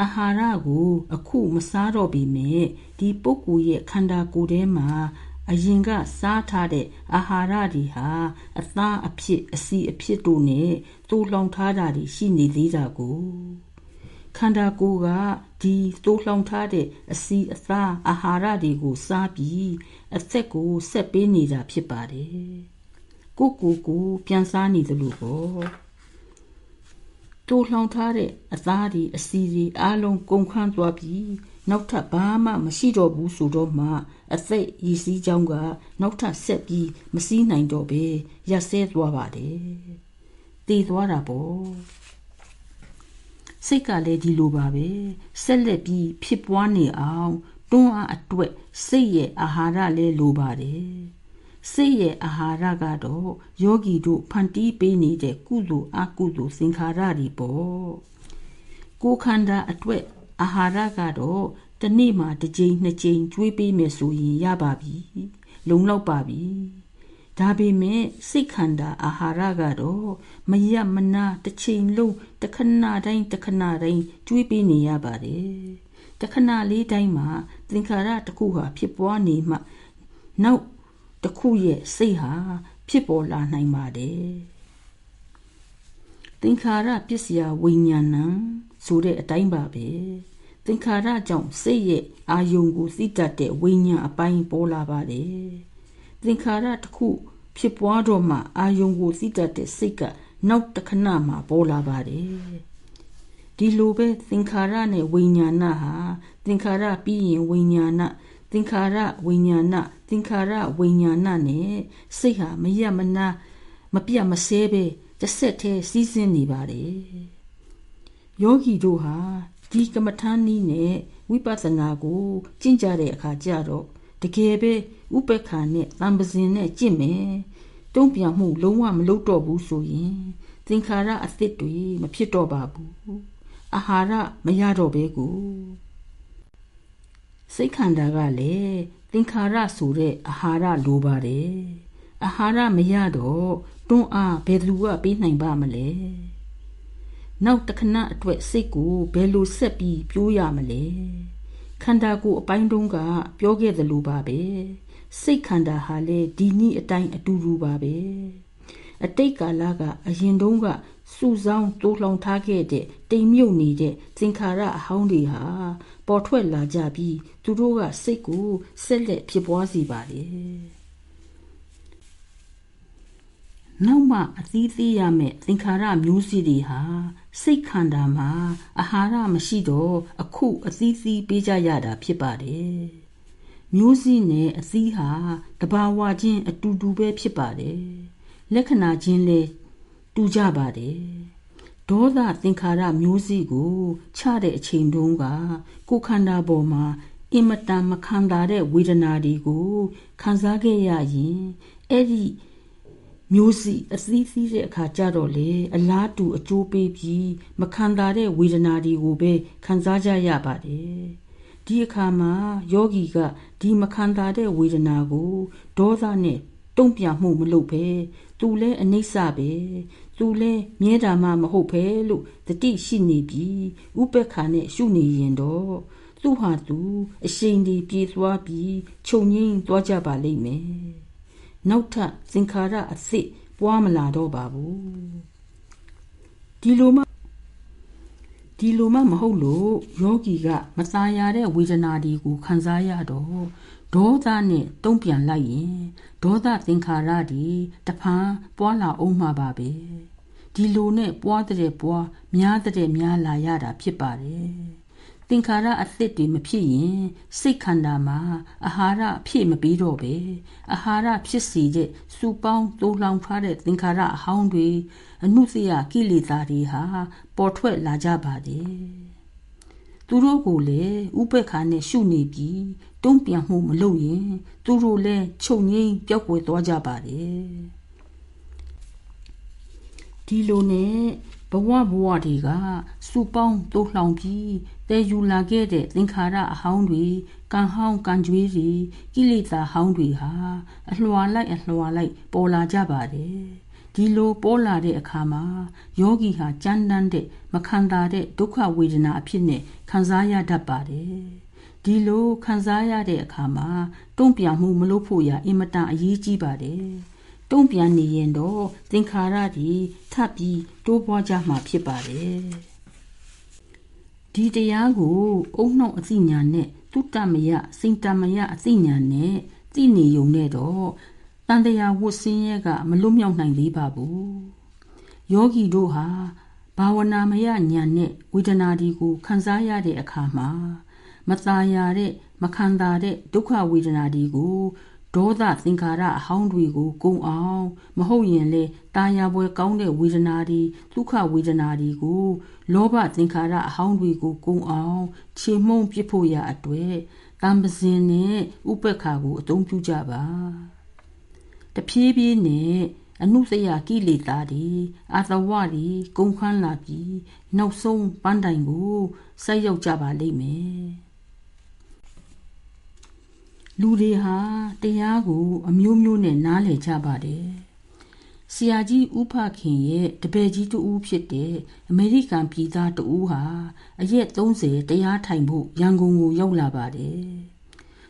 အာဟာရကို အခုမစားတော့ပြီမဲ့ဒီပုဂ္ဂိုလ်ရဲ့ခန္ဓာကိုယ်ထဲမှာ အရင်ကစားထားတဲ့အာဟာရတွေဟာအသားအဖြစ်အစီအဖြစ်တို့နဲ့တူလောင်ထားတာတွေရှိနေသေးတာကိုခန္ဓာကိုယ်ကဒီတိုးလှောင်ထားတဲ့အစီအစားအာဟာရတွေကိုစားပြီးအသက်ကိုဆက်ပေးနေတာဖြစ်ပါတယ်ကိုကိုကိုပြန်စားနေသလိုပေါ့တိုးလှောင်ထားတဲ့အသားတွေအစီတွေအားလုံးကုန်ခန်းသွားပြီး နောက်ထပ်ဘာမှမရှိတော့ဘူးဆိုတော့မှအသက်ရည်စည်းကြောင်းကနောက်ထပ်ဆက်ပြီးမစည်းနိုင်တော့ပဲရက်ဆဲသွားပါတယ်တည်သွားတာပေါ့စိတ်ကလည်းဒီလိုပါပဲဆက်လက်ပြီးဖြစ်ပွားနေအောင်တွန်းအားအတွက်စိတ်ရဲ့အာဟာရလည်းလိုပါတယ်စိတ်ရဲ့အာဟာရကတော့ယောဂီတို့ဖန်တီးပေးနေတဲ့ကုသိုလ်အကုသိုလ်သင်္ခါရတွေပေါ့ကိုယ်ခန္ဓာအတွက် အာဟာရကတော့တနေ့မှာတစ်ကြိမ်နှစ်ကြိမ်ကျွေးပေးမယ်ဆိုရင်ရပါပြီလုံလောက်ပါပြီဒါပေမဲ့စိတ်ခန္ဓာအာဟာရကတော့မရမနာတစ်ချိန်လုံးတခဏတိုင်းတခဏတိုင်းကျွေးပေးနေရပါတယ်တခဏလေးတိုင်းမှာသင်္ခါရတစ်ခုဟာဖြစ်ပွားနေမှနောက်တစ်ခုရဲ့စိတ်ဟာဖြစ်ပေါ်လာနိုင်ပါတယ်သင်္ခါရပစ္စယဝိညာဏံဆိုတဲ့အတိုင်းပါပဲသ င်္ခါရကြောင့်စိတ်ရဲ့အာယုံကိုသိတတ်တဲ့ဝိညာဉ်အပိုင်းပေါ်လာပါတယ်သင်္ခါရတစ်ခုဖြစ်ပွားတော့မှအာယုံကိုသိတတ်တဲ့စိတ်ကနောက်တစ်ခဏမှပေါ်လာပါတယ်ဒီလိုပဲသင်္ခါရနဲ့ဝိညာဏဟာသင်္ခါရပြီးရင်ဝိညာဏသင်္ခါရဝိညာဏသင်္ခါရဝိညာဏနဲ့စိတ်ဟာမရမနာမပြတ်မစဲပဲတစ်ဆက်တည်းစီးဆင်းနေပါတယ်ယောဂီတို့ဟာ ဒီကမ္မထာနည်းနဲ့ဝိပဿနာကိုကျင့်ကြတဲ့အခါကျတော့တကယ်ပဲဥပ္ပခါနဲ့တံပစင်နဲ့ကျင့်မယ်တုံ့ပြန်မှုလုံးဝမလုပ်တော့ဘူးဆိုရင်သင်္ခါရအသစ်တွေမဖြစ်တော့ပါဘူးအာဟာရမရတော့ပဲကိုစိတ်ခန္ဓာကလည်းသင်္ခါရဆိုတဲ့အာဟာရလိုပါတယ်အာဟာရမရတော့တွန်းအားဘယ်သူကပေးနိုင်ပါမလဲ နောက်တခဏအတွက်စိတ်ကိုဘယ်လိုဆက်ပြီးပြိုးရမလဲခန္ဓာကိုယ်အပိုင်းတုံးကပြောခဲ့သလိုပါပဲစိတ်ခန္ဓာဟာလည်းဒီနည်းအတိုင်းအတူတူပါပဲအတိတ်ကာလကအရင်တုန်းကစုဆောင်တိုးလှောင်ထားခဲ့တဲ့တိမ်မြုပ်နေတဲ့သင်္ခါရအဟောင်းတွေဟာပေါ်ထွက်လာကြပြီးသူတို့ကစိတ်ကိုဆက်လက်ဖြစ်ပွားစေပါတယ် နောက်မှအသီးသီးရမယ့်သင်္ခါရမျိုးစေ့တွေဟာစိတ်ခန္ဓာမှာအာဟာရမရှိတော့အခုအသီးသီးပေးကြရတာဖြစ်ပါတယ်မျိုးစေ့နဲ့အသီးဟာတဘာဝချင်းအတူတူပဲဖြစ်ပါတယ်လက္ခဏာချင်းလည်းတူကြပါတယ်ဒေါသသင်္ခါရမျိုးစေ့ကိုချတဲ့အချိန်တုန်းကကိုခန္ဓာပေါ်မှာအင်မတန်မခံတာတဲ့ဝေဒနာတွေကိုခံစားခဲ့ရရင်အဲ့ဒီ မျိုးစီအစည်းစည်းတဲ့အခါကြတော့လေအလားတူအကျိုးပေးပြီးမခံတာတဲ့ဝေဒနာတွေကိုပဲခံစားကြရပါတယ်ဒီအခါမှာယောဂီကဒီမခံတာတဲ့ဝေဒနာကိုဒေါသနဲ့တုံ့ပြန်မှုမလုပ်ဘဲသူလဲအနိစ္စပဲသူလဲမြဲတာမှမဟုတ်ပဲလို့တတိရှိနေပြီးဥပက္ခနဲ့ရှုနေရင်တော့သူ့ဟာသူအရှိန်ဒီပြေးသွားပြီးခြုံငိမ့်သွားကြပါလိမ့်မယ် နောက်ထပ်သင်္ခါရအစစ်ပွားမလာတော့ပါဘူးဒီလိုမှဒီလိုမှမဟုတ်လို့ယောဂီကမသားရတဲ့ဝေဒနာတွေကိုခံစားရတော့ဒေါသနဲ့တုံ့ပြန်လိုက်ရင်ဒေါသသင်္ခါရတွေတဖန်ပွားလာအောင်မှာပါပဲဒီလိုနဲ့ပွားတဲ့ပွားများတဲ့များလာရတာဖြစ်ပါတယ် သင်္ခါရအသစ်တွေမဖြစ်ရင်စိတ်ခန္ဓာမှာအာဟာရအဖြစ်မပြီးတော့ပဲအာဟာရဖြစ်စီတဲ့စူပေါင်းတိုးလောင်ထားတဲ့သင်္ခါရအဟောင်းတွေအနုစရကိလေသာတွေဟာပေါ်ထွက်လာကြပါတယ်သူတို့ကိုလည်းဥပ္ပခါနဲ့ရှုနေပြီးတုံ့ပြန်မှုမလုပ်ရင်သူတို့လည်းချုပ်ငိမ့်ပျောက်ကွယ်သွားကြပါတယ်ဒီလိုနဲ့ ဘဝဘဝတွေကစူပေါင်းတိုးလှောင်ပြီးတည်ယူလာခဲ့တဲ့သင်္ခါရအဟောင်းတွေကံဟောင်းကံကြွေးတွေကိလေသာဟောင်းတွေဟာအလွှာလိုက်အလွှာလိုက် ပေါ်လာကြပါတယ်ဒီလိုပေါ်လာတဲ့အခါမှာယောဂီဟာကြမ်းတမ်းတဲ့မခံတာတဲ့ဒုက္ခဝေဒနာအဖြစ်နဲ့ခံစားရတတ်ပါတယ်ဒီလိုခံစားရတဲ့အခါမှာတုံ့ပြန်မှုမလုပ်ဖို့ရအင်မတန်အရေးကြီးပါတယ် တုံ့ပြန်နေရင်တော့သင်္ခါရတွေထပ်ပြီးတိုးပွားကြမှာဖြစ်ပါတယ်ဒီတရားကိုအုံနှောက်အသိဉာဏ်နဲ့တုတ္တမယစိန်တမယအသိဉာဏ်နဲ့သိနေုံနဲ့တော့တန်တရားဝတ်စင်းရဲကမလွတ်မြောက်နိုင်သေးပါဘူးယောဂီတို့ဟာဘာဝနာမယဉာဏ်နဲ့ဝေဒနာဒီကိုခံစားရတဲ့အခါမှာမตายရတဲ့မခံတာတဲ့ဒုက္ခဝေဒနာဒီကို ဒေါသသင်္ခါရအဟောင်းတွေကိုကုံအောင်မဟုတ်ရင်လေတာယာပွဲကောင်းတဲ့ဝေဒနာတွေဒုက္ခဝေဒနာတွေကိုလောဘသင်္ခါရအဟောင်းတွေကိုကုံအောင်ခြေမှုံပစ်ဖို့ရအတွေ့တံပစင်နဲ့ဥပက္ခကိုအသုံးပြုကြပါတဖြည်းဖြည်းနဲ့အနုစရကိလေသာတွေအာသဝတွေကုန်ခန်းလာပြီးနောက်ဆုံးပန်းတိုင်ကိုဆက်ရောက်ကြပါလိမ့်မယ် လူတွေဟာတရားကို အမျိုးမျိုးနဲ့နားလည်ကြပါတယ်ဆရာကြီးဥဖခင်ရဲ့တပည့်ကြီးတူဦးဖြစ်တဲ့အမေရိကန်ပြည်သားတူဦးဟာအရက်30တရားထိုင်ဖို့ရန်ကုန်ကိုရောက်လာပါတယ်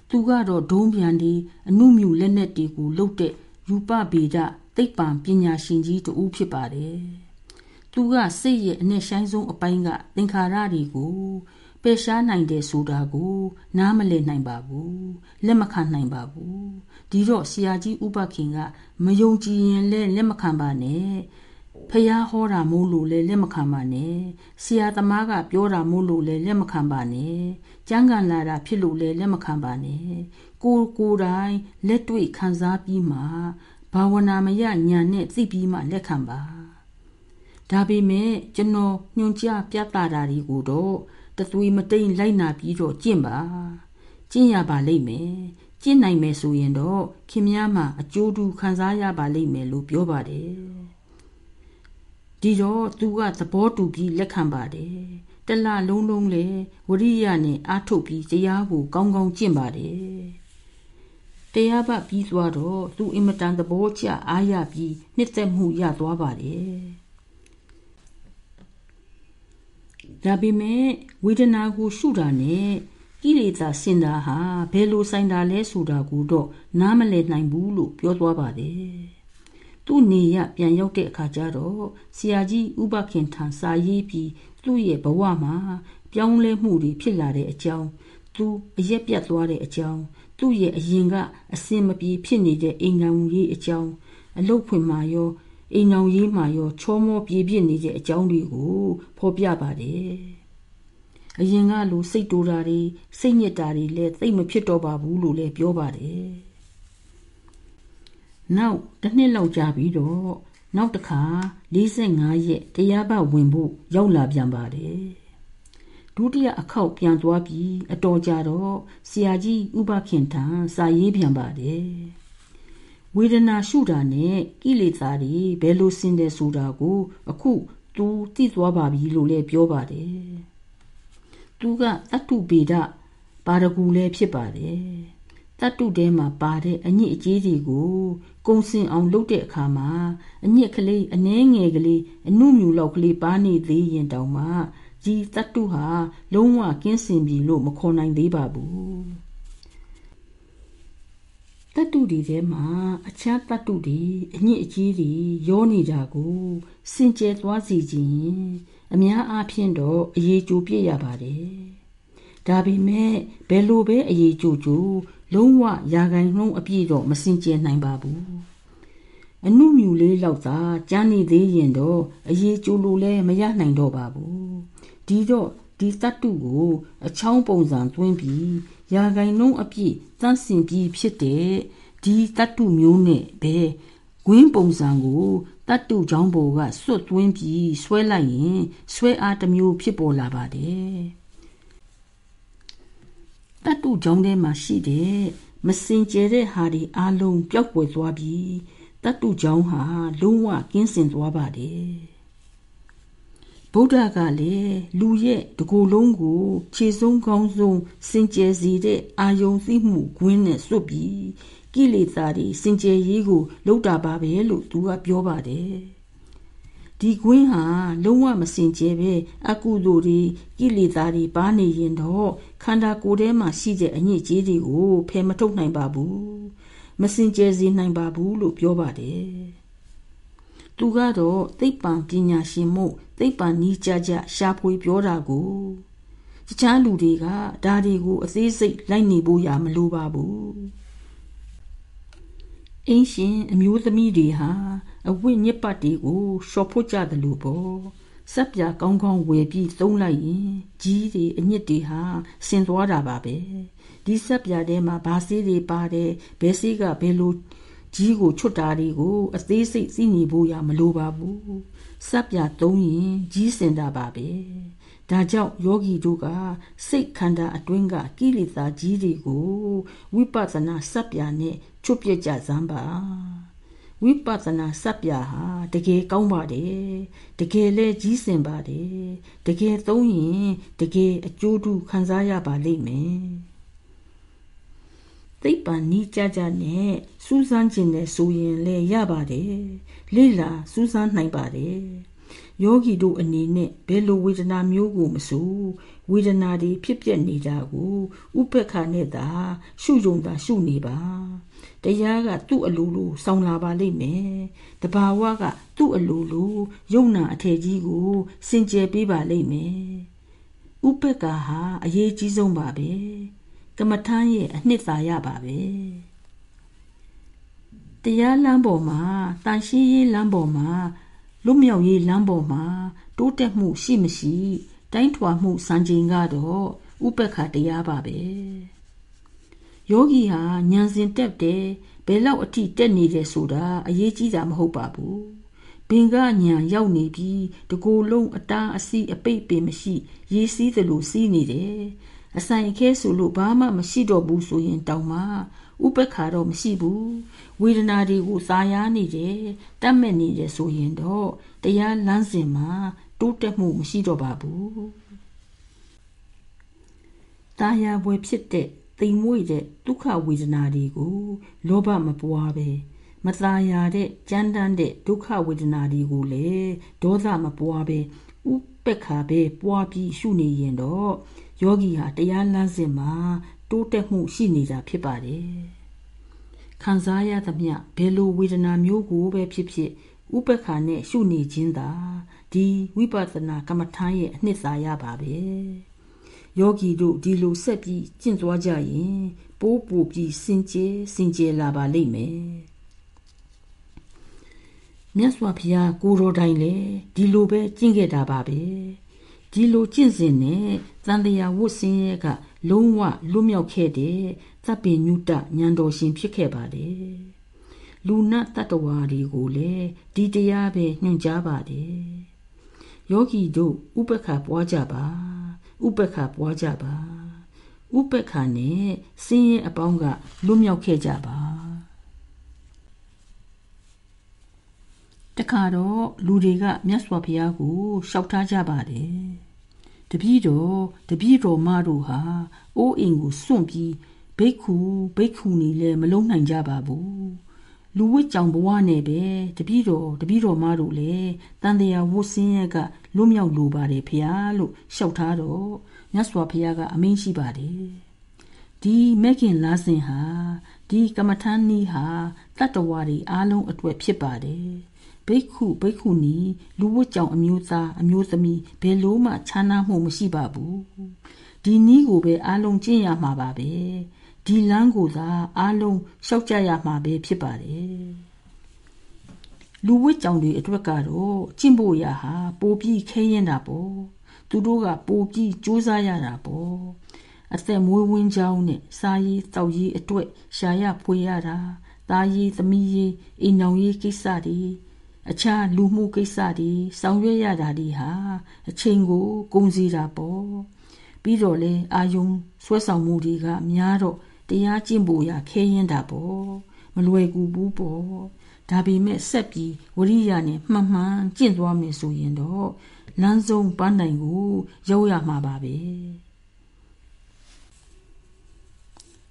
သူကတော့ဒုံးပြန်ဒီအနုမြူလက်နက်တွေကိုလှုပ်တဲ့ယူပဗေဒသိပ္ပံပညာရှင်ကြီးတူဦးဖြစ်ပါတယ်သူကစိတ်ရဲ့အနဲ့ဆိုင်ဆုံးအပိုင်းကသင်္ခါရတွေကို ပယ်ရှားနိုင်တယ်ဆိုတာကို နားမလည်နိုင်ပါဘူးလက်မခံနိုင်ပါဘူးဒီတော့ဆရာကြီးဥပခင်ကမယုံကြည်ရင်လည်းလက်မခံပါနဲ့ဖះဟောတာမို့လို့လည်းလက်မခံပါနဲ့ဆရာသမားကပြောတာမို့လို့လည်းလက်မခံပါနဲ့ကျမ်းဂန်လာတာဖြစ်လို့လည်းလက်မခံပါနဲ့ကိုကိုယ်တိုင်လက်တွေ့ခံစားပြီးမှဘာဝနာမယညာနဲ့သိပြီးမှလက်ခံပါဒါပေမဲ့ကျွန်တော်ညွှန်ကြားပြသတာတွေကိုတော့ တသွေးမတိန်လိုက်နာပြီးတော့ကျင့်ပါကျင့်ရပါလိမ့်မယ်ကျင့်နိုင်မယ်ဆိုရင်တော့ခင်များမှာအကျိုးတူခံစားရပါလိမ့်မယ်လို့ပြောပါတယ်ဒီတော့သူကသဘောတူပြီးလက်ခံပါတယ်တလလုံးလုံးလေဝရိယနဲ့အားထုတ်ပြီးတရားကိုကောင်းကောင်းကျင့်ပါတယ်တရားပပြီးသွားတော့သူအင်မတန်သဘောကျအားရပြီးနှစ်သက်မှုရသွားပါတယ် ဒါပေမဲ့ဝေဒနာကိုရှုတာနဲ့ကိလေသာစင်တာဟာဘယ်လိုဆိုင်တာလဲဆိုတာကိုတော့နားမလည်နိုင်ဘူးလို့ပြောသွားပါတယ်သူသူ့နေရပြန်ရောက်တဲ့အခါကျတော့ဆရာကြီးဥပခင်ထံစာရေးပြီးသူ့ရဲ့ဘဝမှာပြောင်းလဲမှုတွေဖြစ်လာတဲ့အကြောင်းသူအရက်ပြတ်သွားတဲ့အကြောင်းသူ့ရဲ့အရင်ကအစင်မပြေဖြစ်နေတဲ့အိမ်အောင်ရေးအကြောင်းအလုတ်ဖွင့်မှာရော အိမ်အောင်ရေးမှာရောချောမောပြေပြစ်နေတဲ့အကြောင်းတွေကိုဖော်ပြပါတယ်အရင်ကလိုစိတ်တူတာတွေစိတ်ညစ်တာတွေလည်းသိမဖြစ်တော့ပါဘူးလို့လည်းပြောပါတယ်နောက်တစ်နှစ်လောက်ကြာပြီးတော့နောက်တစ်ခါ45ရက်တရားပတ်ဝင်ဖို့ရောက်လာပြန်ပါတယ်ဒုတိယအခောက်ပြန်သွားပြီးအတော်ကြာတော့ဆရာကြီးဥပခင်ထံစာရေးပြန်ပါတယ် ဝေဒနာရှုတာနဲ့ကိလေသာတွေဘယ်လိုဆင်းတယ်ဆိုတာကို အခုသူသိသွားပါပြီလို့လည်းပြောပါတယ်သူကတတ္တုပေဒပါရဂူလည်းဖြစ်ပါတယ်တတ္တုထဲမှာပါတဲ့အညစ်အကြေးတွေကိုကုံစင်အောင်လုပ်တဲ့အခါမှာအညစ်ကလေးအနှဲငယ်ကလေးအနုမြူလောက်ကလေးပါနေသေးရင်တောင်မှဒီတတ္တုဟာလုံးဝကင်းစင်ပြီလို့မခေါ်နိုင်သေးပါဘူး တတ္တုတွေထဲမှာအခြားတတ္တုတွေအညစ်အကြေးတွေရောနေတာကိုစင်ကြယ်သွားစေခြင်း အများအားဖြင့်တော့အရေးကြိုပြည့်ရပါတယ်ဒါပေမဲ့ဘယ်လိုပဲအရေးကြိုကြိုလုံးဝရာဂိုင်နှုံးအပြည့်တော့မစင်ကြယ်နိုင်ပါဘူးအနုမြူလေးလောက်သာကြမ်းနေသေးရင်တော့အရေးကြိုလို့လဲမရနိုင်တော့ပါဘူးဒီတော့ဒီတတ္တုကိုအချောင်းပုံစံသွင်းပြီး ရာဂိုင်နှုံးအပြည့်တန့်စင်ပြီးဖြစ်တဲ့ဒီတတ္တုမျိုးနဲ့ပဲဝင်းပုံစံကိုတတ္တုချောင်းပေါ်ကစွတ်သွင်းပြီးဆွဲလိုက်ရင်ဆွဲအားတစ်မျိုးဖြစ်ပေါ်လာပါတယ်တတ္တုချောင်းထဲမှာရှိတဲ့မစင်ကြဲတဲ့ဟာဒီအလုံးပျောက်ကွယ်သွားပြီးတတ္တုချောင်းဟာလုံးဝကင်းစင်သွားပါတယ် ဗုဒ္ဓကလည်းလူရဲ့တကူလုံးကိုခြေဆုံးကောင်းဆုံးစင်ကြယ်စေတဲ့အာယုံသိမှုကွင်းနဲ့စွတ်ပြီးကိလေသာတွေစင်ကြယ်ရေးကိုလုပ်တာပါပဲလို့သူကပြောပါတယ်ဒီကွင်းဟာလုံးဝမစင်ကြယ်ပဲအကုသိုလ်တွေကိလေသာတွေပါနေရင်တော့ခန္ဓာကိုယ်ထဲမှာရှိတဲ့အညစ်အကြေးတွေကိုဖယ်မထုတ်နိုင်ပါဘူးမစင်ကြယ်စေနိုင်ပါဘူးလို့ပြောပါတယ် သူကတော့သိပ္ပံပညာရှင်မို့သိပ္ပံနီးကြကြရှာဖွေပြောတာကိုတခြားလူတွေကဒါတွေကိုအသေးစိတ်လိုက်နေဖို့ရမလိုပါဘူးအင်းရှင်အမျိုးသမီးတွေဟာအဝိညစ်ပတ်တွေကိုရှော့ဖို့ကြတယ်လို့ပေါ့စက်ပြကောင်းကောင်းဝယ်ပြီးသုံးလိုက်ရင်ကြီးတွေအညစ်တွေဟာဆင်သွားတာပါပဲဒီစက်ပြထဲမှာဘာဆေးတွေပါတယ်ဘယ်ဆေးကဘယ်လို ကြီးကိုချွတ်တာတွေကိုအသေးစိတ်သိနေဖို့ရမလိုပါဘူးစက်ပြသုံးရင်ကြီးစင်တာပါပဲဒါကြောင့်ယောဂီတို့ကစိတ်ခန္ဓာအတွင်းကကိလေသာကြီးတွေကိုဝိပဿနာစက်ပြနဲ့ချွတ်ပြကြစမ်းပါဝိပဿနာစက်ပြဟာတကယ်ကောင်းပါတယ်တကယ်လဲကြီးစင်ပါတယ်တကယ်သုံးရင်တကယ်အကျိုးတူခံစားရပါလိမ့်မယ် သိပ္ပံနီးကြကြနဲ့စူးစမ်းခြင်းနဲ့ဆိုရင်လဲရပါတယ်လေ့လာစူးစမ်းနိုင်ပါတယ်ယောဂီတို့အနေနဲ့ဘယ်လိုဝေဒနာမျိုးကိုမဆိုဝေဒနာတွေဖြစ်ပျက်နေတာကိုဥပ္ပခါနဲ့သာရှုယုံသာရှုနေပါတရားကသူ့အလိုလိုဆောင်းလာပါလိမ့်မယ်တဘာဝကသူ့အလိုလိုယုံနာအထည်ကြီးကိုစင်ကြယ်ပေးပါလိမ့်မယ်ဥပ္ပခါဟာအရေးကြီးဆုံးပါပဲ ကမ္မထမ်းရဲ့အနှစ်သာရပါပဲတရားလမ်းပေါ်မှာတန်ရှင်းရေးလမ်းပေါ်မှာလွတ်မြောက်ရေးလမ်းပေါ်မှာတိုးတက်မှုရှိမရှိ တိုင်းထွာမှုစံချိန်ကတော့ဥပ္ပခါတရားပါပဲယောဂီဟာဉာဏ်စဉ်တက်တယ်ဘယ်လောက်အထိတက်နေတယ်ဆိုတာအရေးကြီးတာမဟုတ်ပါဘူးဘင်ကညာရောက်နေပြီးတကိုယ်လုံးအတားအစီအပိတ်ပင်မရှိ ရေးစည်းသလိုစီးနေတယ် အဆိုင်အခဲဆိုလို့ဘာမှမရှိတော့ဘူးဆိုရင်တောင်မှဥပ္ပခါတော့မရှိဘူးဝေဒနာတွေကိုသာယာနေတယ်တတ်မဲ့နေတယ်ဆိုရင်တော့တရားလမ်းစဉ်မှာတိုးတက်မှုမရှိတော့ပါဘူးတာယာပွဲဖြစ်တဲ့တိမ်မွေ့တဲ့ဒုက္ခဝေဒနာတွေကိုလောဘမပွားပဲမသာယာတဲ့ကြမ်းတမ်းတဲ့ဒုက္ခဝေဒနာတွေကိုလည်းဒေါသမပွားပဲဥပက္ခပဲပွားပြီးရှုနေရင်တော့ ယောဂီဟာတရားလမ်းစဉ်မှာတိုးတက်မှုရှိနေတာဖြစ်ပါတယ်ခံစားရသမျှဘယ်လိုဝေဒနာမျိုးကိုပဲဖြစ်ဖြစ်ဥပ္ပခါနဲ့ရှုနေခြင်းသာဒီဝိပဿနာကမ္မထာရဲ့အနှစ်သာရပါပဲယောဂီတို့ဒီလိုဆက်ပြီးကျင့်သွားကြရင်ပိုးပူပြီးစင်ကြယ်စင်ကြယ်လာပါလိမ့်မယ်မြတ်စွာဘုရားကိုရောတိုင်းလေဒီလိုပဲကျင့်ခဲ့တာပါပဲ ဒီလိုကျင့်စဉ်နဲ့သံတရားဝတ်စင်းရဲ့ကလုံးဝလွတ်မြောက်ခဲ့တဲ့သဗ္ဗညုတဉာဏ်တော်ရှင်ဖြစ်ခဲ့ပါတယ်လူနတ်တတ္တဝါတွေကိုလည်းဒီတရားပဲညွှန်ကြားပါတယ်ယောဂီတို့ဥပက္ခပွားကြပါဥပက္ခပွားကြပါဥပက္ခနဲ့စင်းရဲအပေါင်းကလွတ်မြောက်ခဲ့ကြပါ တခါတော့လူတွေကမြတ်စွာဘုရားကိုရှောက်ထားကြပါတယ်တပည့်တော်တပည့်တော်မတို့ဟာအိုးအိမ်ကိုစွန့်ပြီးဘိက္ခုဘိက္ခုနီလည်းမလုံးနိုင်ကြပါဘူးလူဝစ်ကြောင်ဘဝနဲ့ပဲတပည့်တော်တပည့်တော်မတို့လည်းတန်တရားဝတ်စင်းရကလွတ်မြောက်လိုပါတယ်ဖះလို့ရှောက်ထားတော့မြတ်စွာဘုရားကအမင်းရှိပါတယ်ဒီမက်ခင်လာစင်ဟာဒီကမ္မထန်နီးဟာတတ္တဝါတွေအားလုံးအတွက်ဖြစ်ပါတယ် ဘိက္ခုဘိက္ခုနီလူဝတ်ကြောင်အမျိုးသားအမျိုးသမီးဘယ်လို့မှခြားနားမှုမရှိပါဘူးဒီနီးကိုပဲအားလုံးကျင့်ရမှာပါပဲဒီလမ်းကိုသာအားလုံးရှောက်ကြရမှာပဲဖြစ်ပါတယ်လူဝစ်ကြောင်တွေအတွက်ကတော့ကျင့်ဖို့ရာဟာပိုပြီးခဲရင်တာပေါ့သူတို့ကပိုပြီးစူးစမ်းရတာပေါ့အသက်မွေးဝင်းကြောင်းနဲ့စားရေးတောက်ရေးအတွက်ရှာရဖွေရတာသားရေးသမီးရေးအိမ်အောင်ရေးကိစ္စတွေ အခြားလူမှုကိစ္စတွေဆောင်ရွက်ရတာတွေဟာအချိန်ကိုကုန်စီတာပေါ့ပြီးတော့လေအာယုံဆွဲဆောင်မှုတွေကများတော့တရားကျင့်ဖို့ရခဲရင်တာပေါ့မလွယ်ကူဘူးပေါ့ဒါပေမဲ့ဆက်ပြီးဝရိယနဲ့မှန်မှန်ကျင့်သွားမယ်ဆိုရင်တော့လမ်းဆုံးပန်းတိုင်ကိုရောက်ရမှာပါပဲ